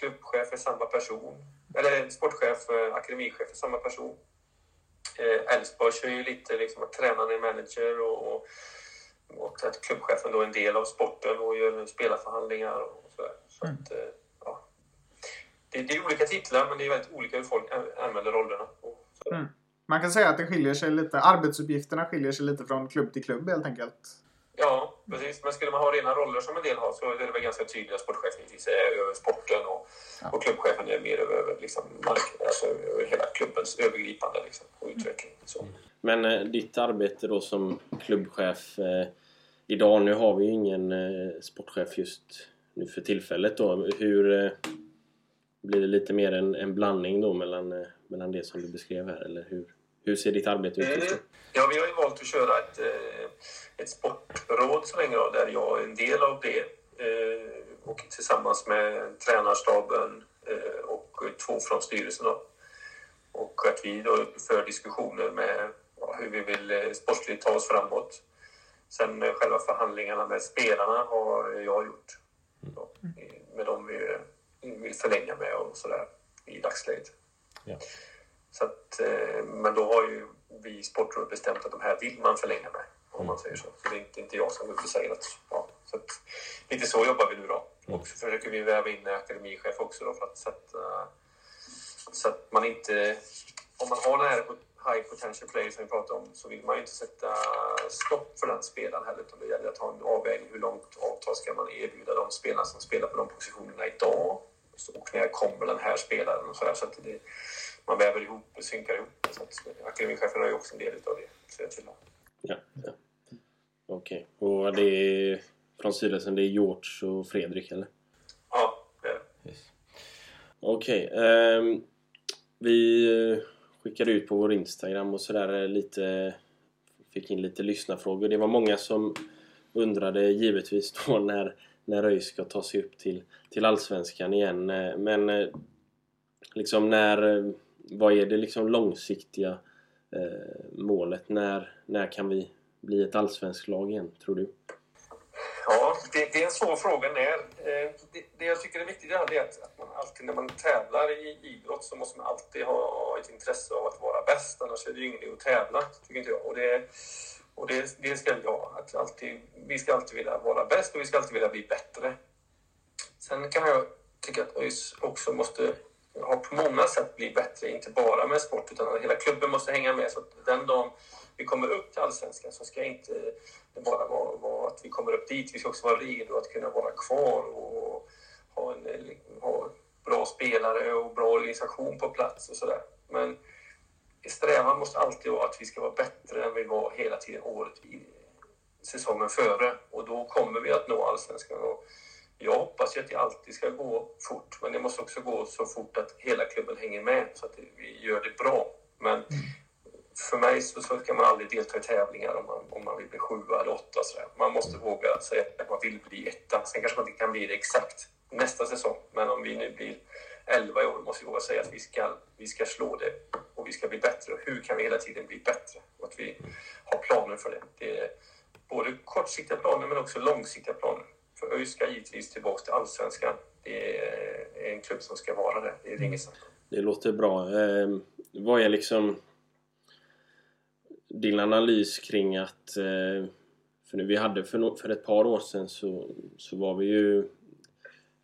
klubbchef är samma person. Eller sportchef, eh, akademichef är samma person. Elfsborg kör ju lite liksom att tränaren är manager och, och och att klubbchefen då är en del av sporten och gör spelarförhandlingar och sådär. Så mm. att, eh, ja. det, det, är olika titlar men det är väldigt olika hur folk använder rollerna. Mm. Man kan säga att det skiljer sig lite, arbetsuppgifterna skiljer sig lite från klubb till klubb helt enkelt. Ja, precis. Men skulle man ha rena roller som en del har så är det väl ganska tydligt att sportchefen är över sporten och, ja. och klubbchefen är mer över, liksom, mark, alltså, över hela klubbens övergripande liksom, och utveckling. Så. Men eh, ditt arbete då som klubbchef eh, idag, nu har vi ju ingen eh, sportchef just nu för tillfället då. Hur, eh, blir det lite mer en, en blandning då mellan, eh, mellan det som du beskrev här? Eller hur, hur ser ditt arbete ut? Mm. Ja, vi har ju valt att köra ett, eh, ett sportråd så länge då, där jag är en del av det. Eh, och tillsammans med tränarstaben eh, och två från styrelsen. Då. Och att vi då för diskussioner med hur vi vill eh, sportsligt ta oss framåt. Sen själva förhandlingarna med spelarna har jag gjort. Då, med dem vi vi vill förlänga med och sådär i dagsläget. Ja. Så att, men då har ju vi i Sportrådet bestämt att de här vill man förlänga med. Om man säger så. Så det är inte, inte jag som går ut och säger att... Ja, så att, lite så jobbar vi nu då. Och så försöker vi väva in akademichef också då för att sätta... Så att man inte... Om man har den här high potential player som vi pratade om så vill man ju inte sätta stopp för den spelaren heller. Utan det gäller att ha en avvägning. Hur långt avtal ska man erbjuda de spelarna som spelar på de positionerna idag? Och när kommer den här spelaren? Och så där, så att det, man väver ihop och synkar ihop. Så att akademichefen har ju också en del av det. Så jag till. Ja, ja. Okej. Och det är från styrelsen, det är George och Fredrik eller? Ja, det är det. Yes. Okej. ehm, vi eh, skickade ut på vår Instagram och sådär eh, lite... Fick in lite lyssnarfrågor. Det var många som undrade givetvis då när, när ÖIS ska ta sig upp till, till Allsvenskan igen. Eh, Men liksom när... Vad är det liksom långsiktiga eh, målet? När, när kan vi bli ett allsvenskt lag igen, tror du? Ja, det, det är en svår fråga när. Eh, det, det jag tycker är viktigt är att, man alltid när man tävlar i idrott så måste man alltid ha ett intresse av att vara bäst. Annars är det ju ingen idé att tävla, tycker inte jag. Och det, och det, det ska jag. Att alltid, vi ska alltid vilja vara bäst och vi ska alltid vilja bli bättre. Sen kan jag tycka att ÖIS också måste ha på många sätt bli bättre, inte bara med sport utan hela klubben måste hänga med. Så att den dagen vi kommer upp till Allsvenskan så ska inte det bara vara, vara att vi kommer upp dit. Vi ska också vara redo att kunna vara kvar och ha, en, ha bra spelare och bra organisation på plats och sådär. Men strävan måste alltid vara att vi ska vara bättre än vi var hela tiden året i säsongen före. Och då kommer vi att nå Allsvenskan. Och jag hoppas ju att det alltid ska gå fort, men det måste också gå så fort att hela klubben hänger med så att vi gör det bra. Men mm för mig så, så ska man aldrig delta i tävlingar om man, om man vill bli sjua eller åtta. Så där. Man måste våga säga att man vill bli etta. Sen kanske man inte kan bli det exakt nästa säsong. Men om vi nu blir elva i år måste vi våga säga att vi ska, vi ska slå det och vi ska bli bättre. Och hur kan vi hela tiden bli bättre? Och att vi har planer för det. Det är både kortsiktiga planer men också långsiktiga planer. För ÖIS ska givetvis tillbaka till Allsvenskan. Det är en klubb som ska vara där. Det är inget snack. Det låter bra. Eh, vad är liksom din analys kring att... Eh, för nu, vi hade för, no- för ett par år sedan så, så var vi ju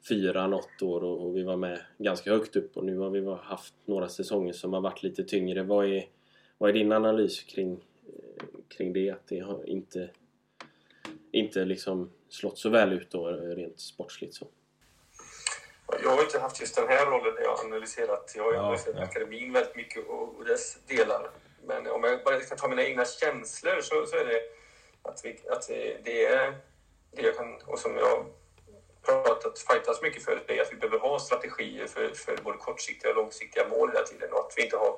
fyra något år och, och vi var med ganska högt upp och nu har vi haft några säsonger som har varit lite tyngre. Vad är, vad är din analys kring, eh, kring det? Att det har inte, inte liksom slått så väl ut då rent sportsligt så. Jag har inte haft just den här rollen när jag har analyserat. Jag har ju Ja, analyserat ja. akademin väldigt mycket och dess delar. Men om jag bara ska ta mina egna känslor så, så är det att, vi, att det- är det jag kan, och som jag pratat, fightas mycket för, det är att vi behöver ha strategier för, för både kortsiktiga och långsiktiga mål hela tiden och att vi inte har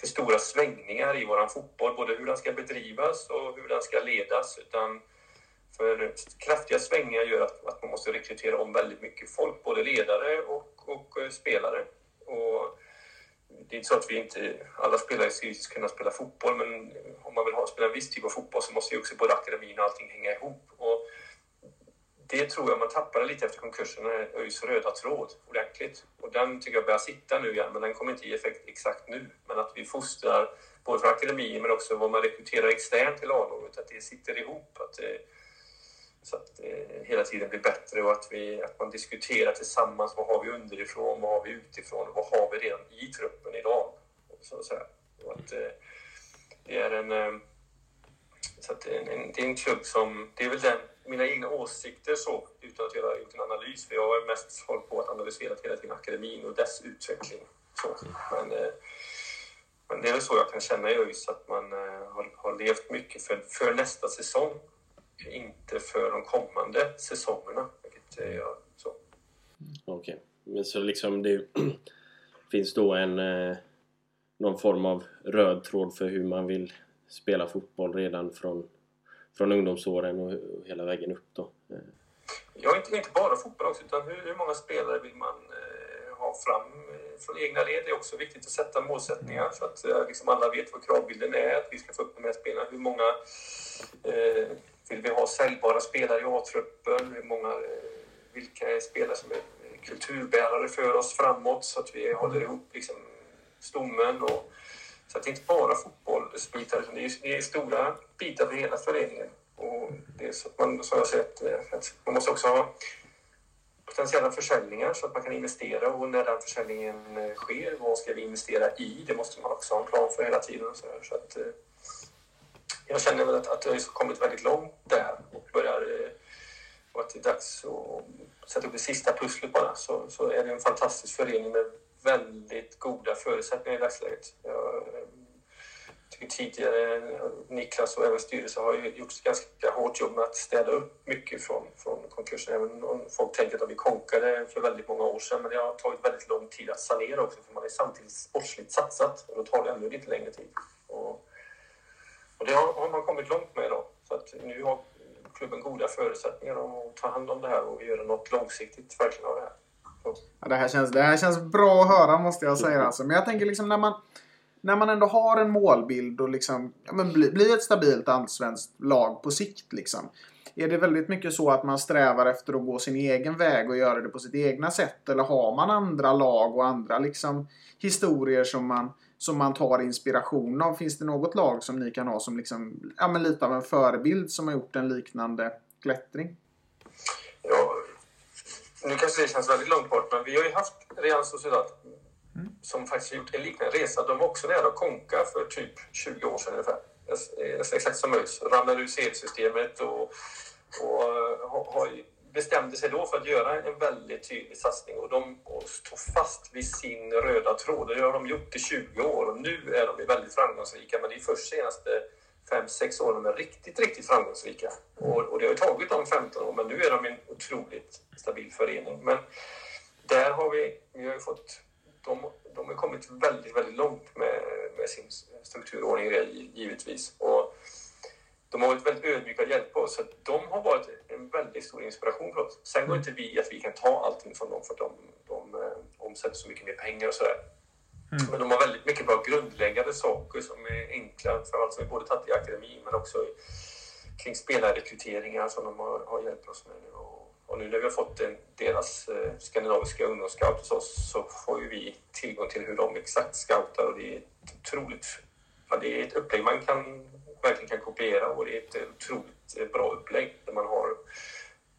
för stora svängningar i våran fotboll, både hur den ska bedrivas och hur den ska ledas. Utan för kraftiga svängningar gör att, att man måste rekrytera om väldigt mycket folk, både ledare och, och eh, spelare. Och det är inte så att vi inte, alla spelare ska ju kunna spela fotboll, men om man vill ha, spela en viss typ av fotboll så måste ju också både akademin och allting hänga ihop. Och det tror jag man tappade lite efter konkursen, ÖIS röda tråd ordentligt. Och den tycker jag börjar sitta nu igen, men den kommer inte ge effekt exakt nu. Men att vi fostrar, både för akademin men också vad man rekryterar externt till A-laget, att det sitter ihop. Att det, så att det hela tiden blir bättre och att, vi, att man diskuterar tillsammans. Vad har vi underifrån? Vad har vi utifrån? Och vad har vi redan i truppen idag? Så, att säga. Och att, eh, det är en... Eh, så att det, är en, det är en klubb som... Det är väl den, mina egna åsikter så, utan att jag har gjort en analys. För jag har mest hållit på att analysera hela tiden akademin och dess utveckling. Så. Men, men det är väl så jag kan känna i ÖIS, att man har, har levt mycket för, för nästa säsong. Inte för de kommande säsongerna. Vilket jag, så. Okej. Men så liksom det finns då en eh, någon form av röd tråd för hur man vill spela fotboll redan från, från ungdomsåren och, hela vägen upp då. Eh, Ja, inte, inte bara fotboll också, utan hur, hur många spelare vill man eh, ha fram från egna led? Det är också viktigt att sätta målsättningar så att eh, liksom alla vet vad kravbilden är, att vi ska få upp de här spelarna. Hur många eh, vill vi ha säljbara spelare i A-truppen? Hur många, eh, vilka är spelare som är eh, kulturbärare för oss framåt så att vi håller ihop liksom, stommen? Och, så att det inte bara fotbollsbitar, utan det är, det är stora bitar för hela föreningen. Och det är så att man, som jag sett, eh, att man måste också ha potentiella försäljningar så att man kan investera och när den försäljningen sker, vad ska vi investera i? Det måste man också ha en plan för hela tiden. Så, här. så att, eh, jag känner väl att, att jag har kommit väldigt långt där och börjar eh, och att det är dags att sätta upp det sista pusslet bara så, så är det en fantastisk förening med väldigt goda förutsättningar i dagsläget. Jag eh, tycker tidigare Niklas och även styrelsen har gjort ett ganska hårt jobb med att städa upp mycket från, från konkursen. Även om folk tänker att vi konkade för väldigt många år sedan men det har tagit väldigt lång tid att sanera också för man är samtidigt sportsligt satsat och då tar det ännu lite längre tid. Och, och det har, har man kommit långt med idag. Så att nu har klubben goda förutsättningar att ta hand om det här och göra något långsiktigt verkligen av det här. Ja, det, här känns, det här känns bra att höra måste jag säga. Alltså. Men jag tänker liksom när man, när man ändå har en målbild och liksom, ja, men bli, bli ett stabilt allsvenskt lag på sikt. Liksom. Är det väldigt mycket så att man strävar efter att gå sin egen väg och göra det på sitt egna sätt? Eller har man andra lag och andra liksom, historier som man, som man tar inspiration av? Finns det något lag som ni kan ha som liksom, ja, men lite av en förebild som har gjort en liknande klättring? Ja, nu kanske det känns väldigt långt bort, men vi har ju haft Real Sociedad som faktiskt gjort en liknande resa. De var också nära att konka för typ 20 år sedan ungefär. Exakt som ÖIS. Ramlade ur CL-systemet och, och har, har bestämde sig då för att göra en väldigt tydlig satsning och de stod fast vid sin röda tråd. Det har de gjort i 20 år och nu är de väldigt framgångsrika. Men det är först senaste 5-6 åren de är riktigt, riktigt framgångsrika. Och, och det har tagit dem 15 år, men nu är de en otroligt stabil förening. Men där har vi, vi har ju fått, de, de har kommit väldigt, väldigt långt med, med sin strukturordning givetvis. Och de har varit väldigt ödmjuka att hjälpa oss. Så de har varit en väldigt stor inspiration för oss. Sen går inte vi att vi kan ta allting från dem för att de, de eh, omsätter så mycket mer pengar och sådär. Mm. Men de har väldigt mycket bra grundläggande saker som är enkla, framförallt som vi både tagit i akademin men också i, kring spelarrekryteringar som de har, har hjälpt oss med nu. Och, och, nu när vi har fått en, deras eh, skandinaviska ungdomsscout hos oss så får ju vi tillgång till hur de exakt scoutar och det är ett otroligt, ja, det är ett upplägg man kan verkligen kan kopiera och det är ett otroligt bra upplägg där man har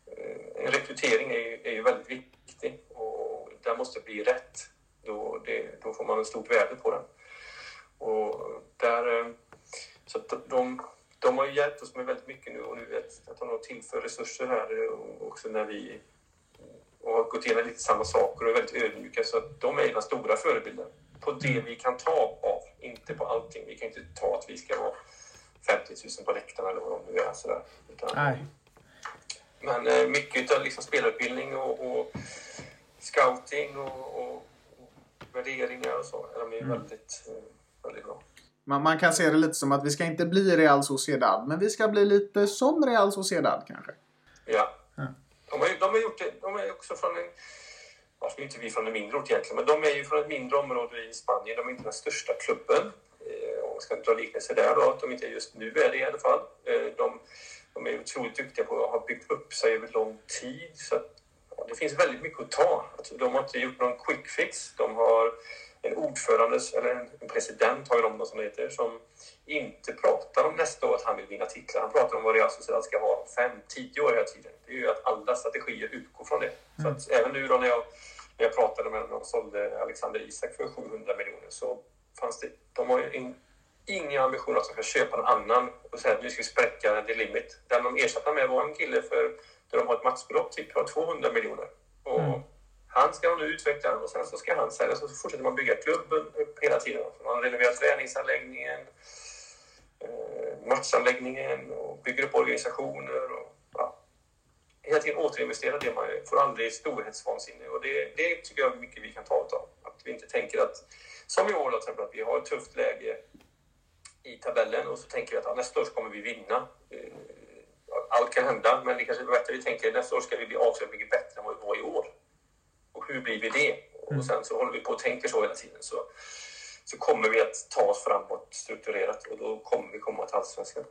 eh, en rekrytering är ju, är ju väldigt viktig och den måste bli rätt. Då, det, då får man ett stort värde på den. Och där, eh, så de, de har ju hjälpt oss med väldigt mycket nu och nu vet att de tillför resurser här och också när vi och har gått igenom lite samma saker och är väldigt ödmjuka så att de är den stora förebilden på det vi kan ta av, inte på allting. Vi kan inte ta att vi ska vara 50 000 på läktarna är. Sådär. Utan, Nej. Men eh, mycket av liksom spelarutbildning och, och scouting och, och, värderingar och så är de är mm. väldigt, eh, väldigt bra. Man, man kan se det lite som att vi ska inte bli Real Sociedad, men vi ska bli lite som Real Sociedad kanske. Ja. ja. De, har, de har gjort det. De är också från en varför inte vi från en mindre ort egentligen, men de är ju från ett mindre område i Spanien. De är inte den största klubben man ska dra liknelser där då, att de inte just nu är det i alla fall. Eh, de, de är otroligt duktiga på att ha byggt upp sig över lång tid. Så att, ja, det finns väldigt mycket att ta. Alltså, de har inte gjort någon quick fix. De har en ordförande, eller en president har ju de som heter, som inte pratar om nästa år att han vill vinna titlar. Han pratar om vad Real Sociedad ska vara fem, tio år hela tiden. Det är ju att alla strategier utgår från det. Mm. Så att även nu då när jag, när jag pratade med dem och sålde Alexander Isak för 700 miljoner så fanns det, de har ju ingen ambition att de ska köpa någon annan och säga att nu ska vi spräcka the limit. Den de ersatte med var en kille för där de har ett maxbelopp typ på 200 miljoner. Och mm. Han ska nu utveckla och sen så ska han sälja så fortsätter man bygga klubben upp hela tiden. Man har renoverat träningsanläggningen, eh, matchanläggningen och bygger upp organisationer. Och, ja. hela tiden återinvestera det man får aldrig storhetsvansinne. Och det, det tycker jag mycket vi kan ta av. Att vi inte tänker att, som i år då, till exempel, att vi har ett tufft läge i tabellen och så tänker vi att ja, nästa år så kommer vi vinna. Eh, Allt kan hända, men det kanske är bättre vi tänker nästa år ska vi bli avsevärt mycket bättre än vad vi var i år. Och hur blir vi det? Och sen så håller vi på och tänker så hela tiden. Så, så kommer vi att ta oss framåt strukturerat och då kommer vi komma till Allsvenskan.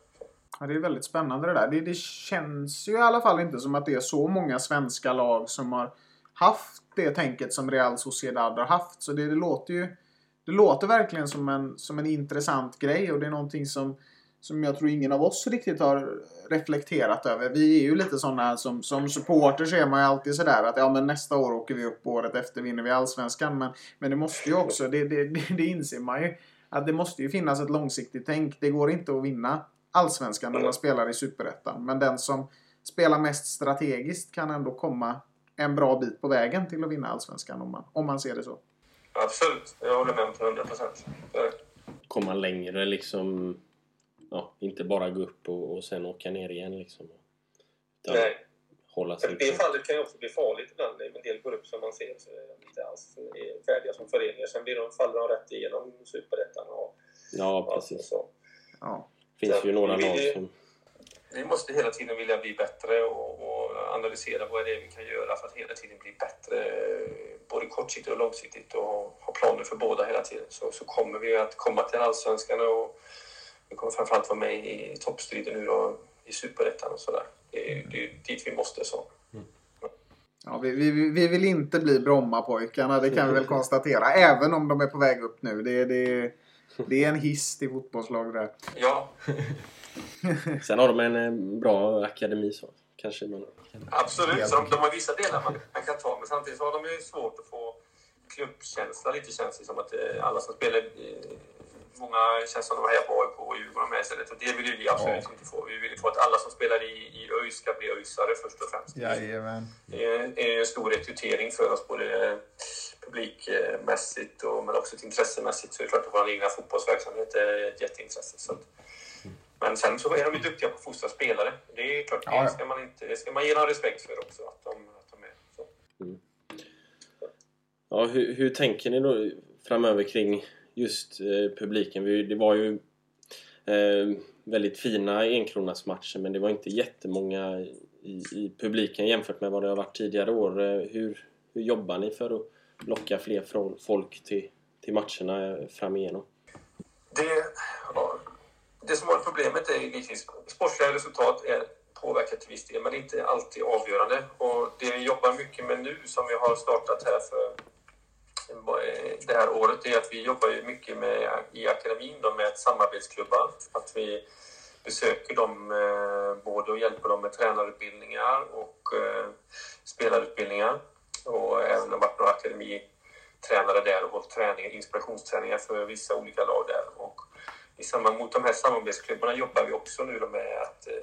Ja, det är väldigt spännande det där. Det, det känns ju i alla fall inte som att det är så många svenska lag som har haft det tänket som Real Sociedad har haft. Så det, det låter ju det låter verkligen som en, som en intressant grej och det är någonting som, som jag tror ingen av oss riktigt har reflekterat över. Vi är ju lite sådana som, som supporter så är man ju alltid sådär att ja men nästa år åker vi upp året efter vinner vi Allsvenskan. Men, men det måste ju också, det, det, det, det inser man ju, att det måste ju finnas ett långsiktigt tänk. Det går inte att vinna Allsvenskan när man spelar i Superettan. Men den som spelar mest strategiskt kan ändå komma en bra bit på vägen till att vinna Allsvenskan om man, om man ser det så. Absolut, jag håller med om till 100 procent. Komma längre liksom. Ja, inte bara gå upp och, och sen åka ner igen liksom. Utan Nej. Hålla sig Det fallet kan ju också bli farligt ibland. En del går upp som man ser så är inte alls är färdiga som föreningar. Sen blir de, faller de rätt igenom Superettan och Ja, och precis. så. Ja. finns ju några Vi- lag vi- som... Vi måste hela tiden vilja bli bättre och, och analysera vad det är vi kan göra för att hela tiden bli bättre. Både kortsiktigt och långsiktigt och ha planer för båda hela tiden. Så, så kommer vi att komma till Allsvenskan och vi kommer framförallt vara med i toppstriden nu då, i Superettan och sådär. Det, är- det är dit vi måste. så. Ja, vi, vi, vi vill inte bli Brommapojkarna, det kan vi väl konstatera. Även om de är på väg upp nu. Det, det, det är en hiss till fotbollslag där. Ja, Sen har de en eh, bra akademi så. Kanske man... Absolut, så de, de har vissa delar man, man kan ta, men samtidigt så har de ju svårt att få klubbkänsla. Lite känns det som att eh, alla som spelar... Eh, många känns som de hejar på AIK och Djurgården med istället. Och det vill ju vi absolut inte få. Vi vill ju få att alla som spelar i, i ÖIS ska bli ÖISare först och främst. Jajamän. Det är, är en stor rekrytering för oss, både publikmässigt och, men också intressemässigt. Så det är klart att vår egna fotbollsverksamhet är ett jätteintresse. Så att, men sen så är de ju duktiga på att fostra spelare. Det är klart, Ja, ja. det ska man, inte, det ska man ge dem respekt för också. Att de, att de är så. Ja, hur, hur tänker ni då framöver kring just eh, publiken? Vi, det var ju eh, väldigt fina enkronasmatcher men det var inte jättemånga i, i publiken jämfört med vad det har varit tidigare år. Eh, hur, hur jobbar ni för att locka fler fro- folk till, till matcherna eh, fram igenom? Det, ja, det som var problemet är givetvis sportsliga resultat är påverkat till viss del, men inte alltid avgörande. Och det vi jobbar mycket med nu, som vi har startat här för eh, det här året, är att vi jobbar ju mycket med, i akademin då, med samarbetsklubbar. Att vi besöker dem eh, både och hjälper dem med tränarutbildningar och eh, spelarutbildningar. Och även har varit några akademitränare där och hållit träningar, inspirationsträningar för vissa olika lag där. Och i samband mot de här samarbetsklubbarna jobbar vi också nu med att eh,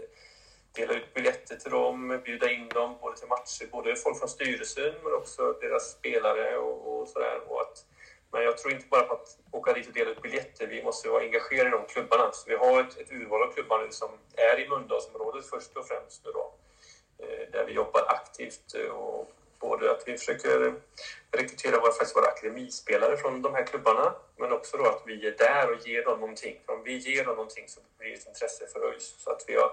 dela ut biljetter till dem, bjuda in dem både till matcher, både folk från styrelsen men också deras spelare och, och sådär. Och att, men jag tror inte bara på att åka dit och dela ut biljetter, vi måste vara engagerade i de klubbarna. Så vi har ett, ett urval av klubbar nu som är i Mölndalsområdet först och främst nu då. Eh, där vi jobbar aktivt och både att vi försöker rekrytera våra, faktiskt våra akademispelare från de här klubbarna men också då att vi är där och ger dem någonting. För om vi ger dem någonting så blir det ett intresse för ÖIS. Så att vi har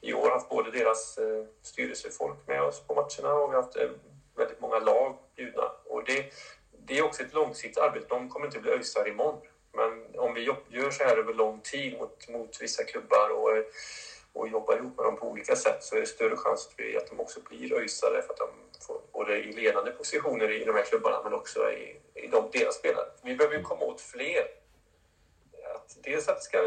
i år haft både deras eh, styrelsefolk med oss på matcherna och vi har haft eh, väldigt många lag bjudna. Och det, det är också ett långsiktigt arbete. De kommer inte bli ÖISare imorgon. Men om vi gör så här över lång tid mot, mot vissa klubbar och, eh, och jobbar ihop med dem på olika sätt så är det större chans att, vi, att de också blir ÖISare för att de får både i ledande positioner i de här klubbarna men också i, i de, deras spelare. Vi behöver ju komma åt fler. Att dels att det ska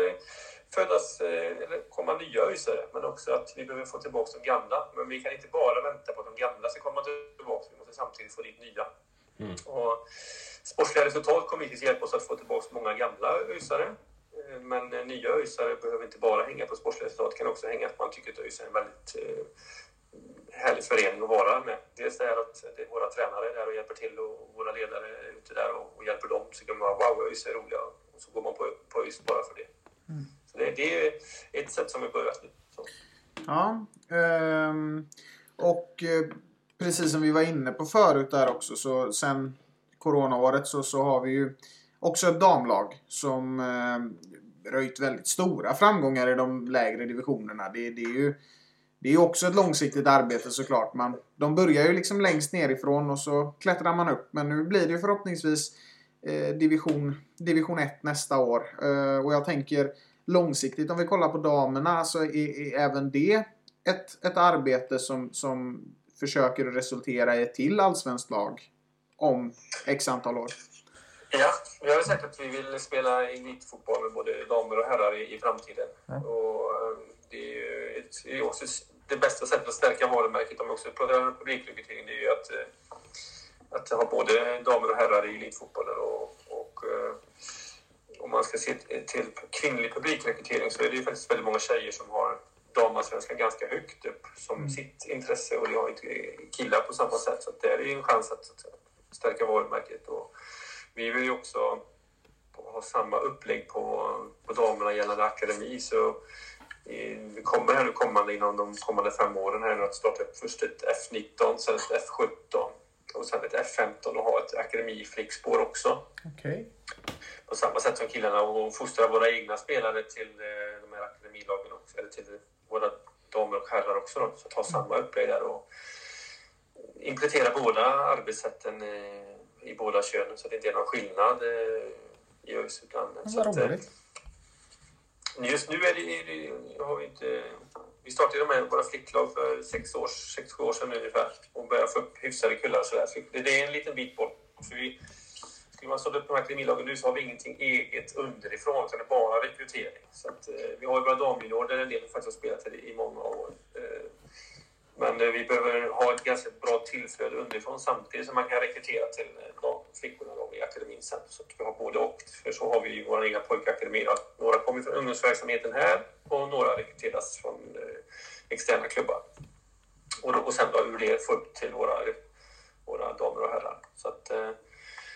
födas eh, eller komma nya ÖISare men också att vi behöver få tillbaka de gamla. Men vi kan inte bara vänta på att de gamla ska komma tillbaka. Vi måste samtidigt få dit nya. Och sportsliga resultat kommer hittills hjälpa oss att få tillbaka många gamla ÖISare. Men eh, nya ÖISare behöver inte bara hänga på sportsliga resultat, kan också hänga att man tycker att ÖIS är en väldigt eh, härlig förening att vara med. Dels är att det är våra tränare där och hjälper till och våra ledare är ute där och, hjälper dem. Så kan man wow, ÖIS är roliga och så går man på, på ÖIS bara för det. Så det, det är ett sätt som vi börjat nu. Så. Ja. ehm, Och eh, precis som vi var inne på förut där också så sen coronaåret så, så har vi ju också ett damlag som röjt väldigt stora framgångar i de lägre divisionerna. Det, det är ju det är också ett långsiktigt arbete såklart. Man, de börjar ju liksom längst nerifrån och så klättrar man upp. Men nu blir det ju förhoppningsvis eh, division, division 1 nästa år. Eh, och jag tänker långsiktigt, om vi kollar på damerna, så är, är även det ett, ett arbete som, som försöker resultera i ett till allsvenskt lag om x antal år. Ja, vi har ju sagt att vi vill spela elitfotboll med både damer och herrar i, i framtiden. Ja. Och, eh, det är ju ett, det, är också det bästa sättet att stärka varumärket, om vi också pratar publikrekrytering, det är ju att, eh, att ha både damer och herrar i elitfotbollen. Och, och, eh, om man ska se till kvinnlig publikrekrytering så är det ju faktiskt väldigt många tjejer som har damallsvenskan ganska högt upp som Mm. sitt intresse och det har inte killar på samma sätt. Så det är ju en chans att, att stärka varumärket. Och vi vill ju också ha samma upplägg på, på damerna gällande akademi. Så vi kommer här nu kommande inom de kommande fem åren här nu att starta upp först ett F19, sen ett F17 och sen ett F15 och ha ett akademiflickspår också Okej. på samma sätt som killarna och fostra våra egna spelare till eh, de här akademilagen också, eller till våra damer och herrar också då, så ha samma upplägg där och implementera båda arbetssätten i båda könen så det inte är någon skillnad eh, i så Vad att, eh, roligt. Just nu är det, har vi inte... Vi startade med våra flicklag för sex år, sex, sju år sedan ungefär och började få upp hyfsade kullar och sådär. Så det, är en liten bit bort. För vi, skulle man starta upp de här akademilagen nu så har vi ingenting eget underifrån utan det är bara rekrytering. Så att, eh, vi har ju våra damjunior där en del faktiskt har spelat i många år. Men eh, vi behöver ha ett ganska bra tillflöde underifrån samtidigt som man kan rekrytera till eh, de flickorna då i akademin sen. Så att vi har både och. För så har vi ju vår egna pojkakademi. då. Några kommer från ungdomsverksamheten här och några rekryteras från eh, externa klubbar. Och, då, och sen då ur det få upp till våra, våra damer och herrar. Så att,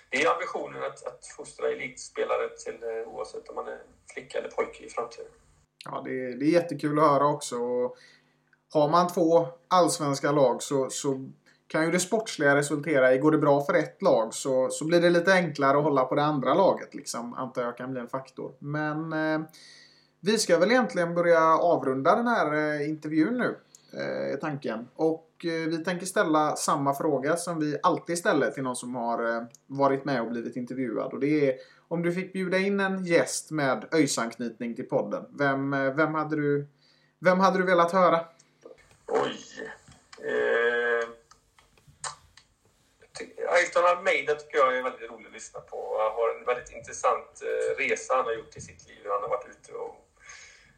det är ambitionen att, att fostra elitspelare till oavsett om man är flicka eller pojke i framtiden. Ja, det, är- det är jättekul att höra också. Och har man två allsvenska lag så, så kan ju det sportsliga resultera i, går det bra för ett lag så, så blir det lite enklare att hålla på det andra laget. Liksom, antar jag kan bli en faktor. Men eh, vi ska väl egentligen börja avrunda den här eh, intervjun nu. Eh, är tanken. Och eh, vi tänker ställa samma fråga som vi alltid ställer till någon som har eh, varit med och blivit intervjuad. Och det är om du fick bjuda in en gäst med ÖIS-anknytning till podden. Vem, eh, vem, hade du, vem hade du velat höra? Oj. Eh, Ayrton Almeida tycker jag är väldigt rolig att lyssna på. Han har en väldigt intressant eh, resa han har gjort i sitt liv. Han har varit ute och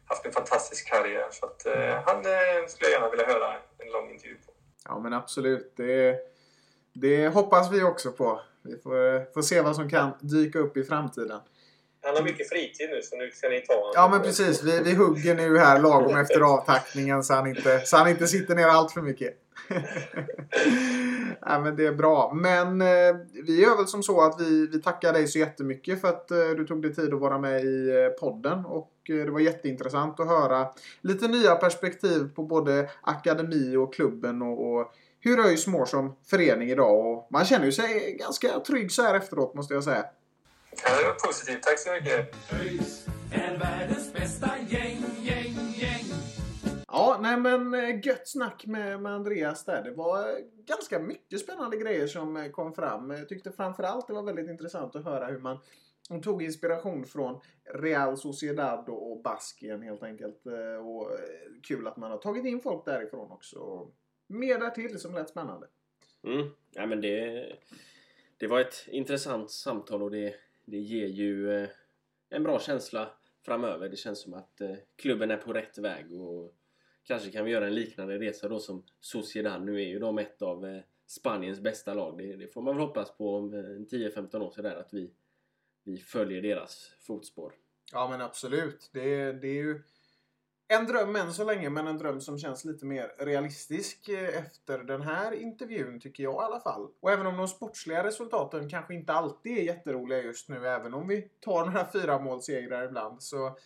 haft en fantastisk karriär. Så att, eh, han eh, skulle jag gärna vilja höra en lång intervju på. Ja men absolut. Det, det hoppas vi också på. Vi får, eh, får se vad som kan dyka upp i framtiden. Han har mycket fritid nu så nu ska ni ta honom. Ja men precis. Vi, vi hugger nu här lagom efter avtackningen så han inte, så han inte sitter ner allt för mycket. ja, men det är bra. Men eh, vi gör väl som så att vi, vi tackar dig så jättemycket för att eh, du tog dig tid att vara med i eh, podden. Och eh, det var jätteintressant att höra lite nya perspektiv på både akademi och klubben och, och hur ÖIS mår som förening idag. Och man känner ju sig ganska trygg så här efteråt måste jag säga. Ja, det var positivt. Tack så mycket. Ja, nej men eh, gött snack med, med Andreas där. Det var eh, ganska mycket spännande grejer som eh, kom fram. Jag tyckte framförallt det var väldigt intressant att höra hur man hon tog inspiration från Real Sociedad och Baskien helt enkelt. Och kul att man har tagit in folk därifrån också. Mer därtill som lät spännande. Mm. Ja, men det, det var ett intressant samtal och det, det ger ju eh, en bra känsla framöver. Det känns som att eh, klubben är på rätt väg och kanske kan vi göra en liknande resa då som Sociedad. Nu är ju de ett av eh, Spaniens bästa lag. Det, det får man väl hoppas på om 10-15 år sådär att vi, vi följer deras fotspår. Ja men absolut. Det, det är ju en dröm än så länge men en dröm som känns lite mer realistisk eh, efter den här intervjun tycker jag i alla fall. Och även om de sportsliga resultaten kanske inte alltid är jätteroliga just nu även om vi tar några fyra målsegrar ibland så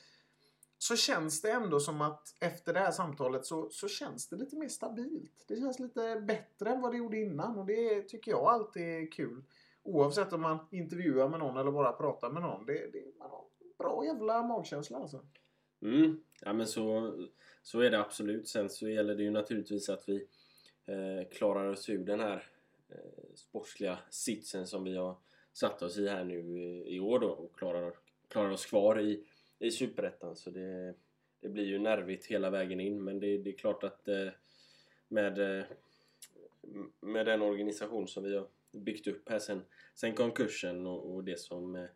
så känns det ändå som att efter det här samtalet så, så känns det lite mer stabilt. Det känns lite bättre än vad det gjorde innan och det tycker jag alltid är kul. Oavsett om man intervjuar med någon eller bara pratar med någon. Det, det, man har bra jävla magkänsla alltså. Mm. Ja men så, så är det absolut. Sen så gäller det ju naturligtvis att vi eh, klarar oss ur den här eh, sportsliga sitsen som vi har satt oss i här nu i, i år då och klarar, klarar oss kvar i, i Superettan. Så det, det blir ju nervigt hela vägen in men det, det är klart att eh, med, eh, med den organisation som vi har byggt upp här sen, sen konkursen och, och det som eh,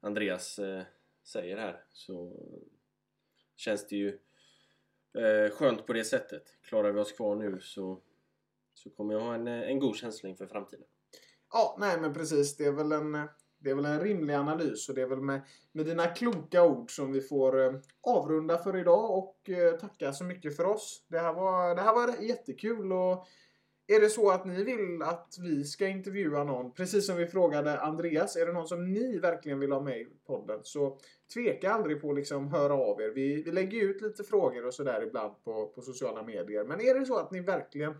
Andreas eh, säger här så känns det ju eh, skönt på det sättet. Klarar vi oss kvar nu så, så kommer jag ha en, eh, en god känsla inför framtiden. Ja, nej men precis. Det är väl en, det är väl en rimlig analys och det är väl med, med dina kloka ord som vi får eh, avrunda för idag och eh, tacka så mycket för oss. Det här var, det här var jättekul och är det så att ni vill att vi ska intervjua någon, precis som vi frågade Andreas, är det någon som ni verkligen vill ha med i podden så tveka aldrig på att liksom höra av er. Vi, vi lägger ut lite frågor och sådär ibland på, på sociala medier. Men är det så att ni verkligen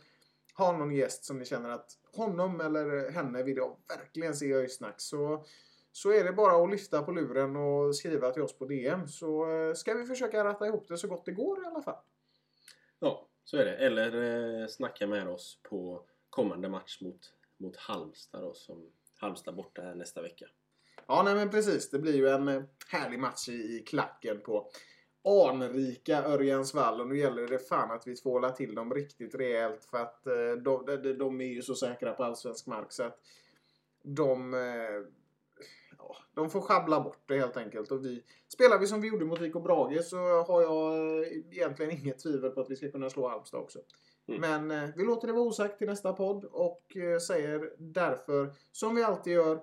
har någon gäst som ni känner att honom eller henne vill jag verkligen se i Öjsnack så, så är det bara att lyfta på luren och skriva till oss på DM så eh, ska vi försöka ratta ihop det så gott det går i alla fall. Så är det. Eller eh, snacka med oss på kommande match mot, mot Halmstad då, som Halmstad borta här nästa vecka. Ja, nej men precis. Det blir ju en eh, härlig match i, i klacken på anrika Örjansvall och nu gäller det fan att vi tvålar till dem riktigt rejält för att eh, de, de, de är ju så säkra på allsvensk mark så att de, eh, ja, de får schabbla bort det helt enkelt. Och vi, spelar vi som vi gjorde mot IK Brage så har jag eh, egentligen inget tvivel på att vi ska kunna slå Halmstad också. Mm. Men eh, vi låter det vara osagt till nästa podd och eh, säger därför som vi alltid gör,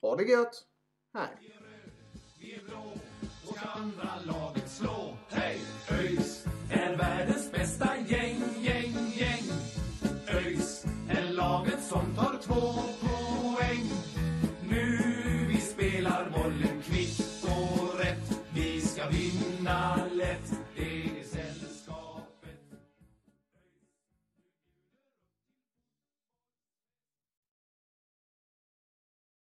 ha det gött! Hej! Vi är blå och ska andra laget slå. Hej! ÖIS är världens bästa gäng, gäng, gäng. ÖIS är laget som tar två poäng.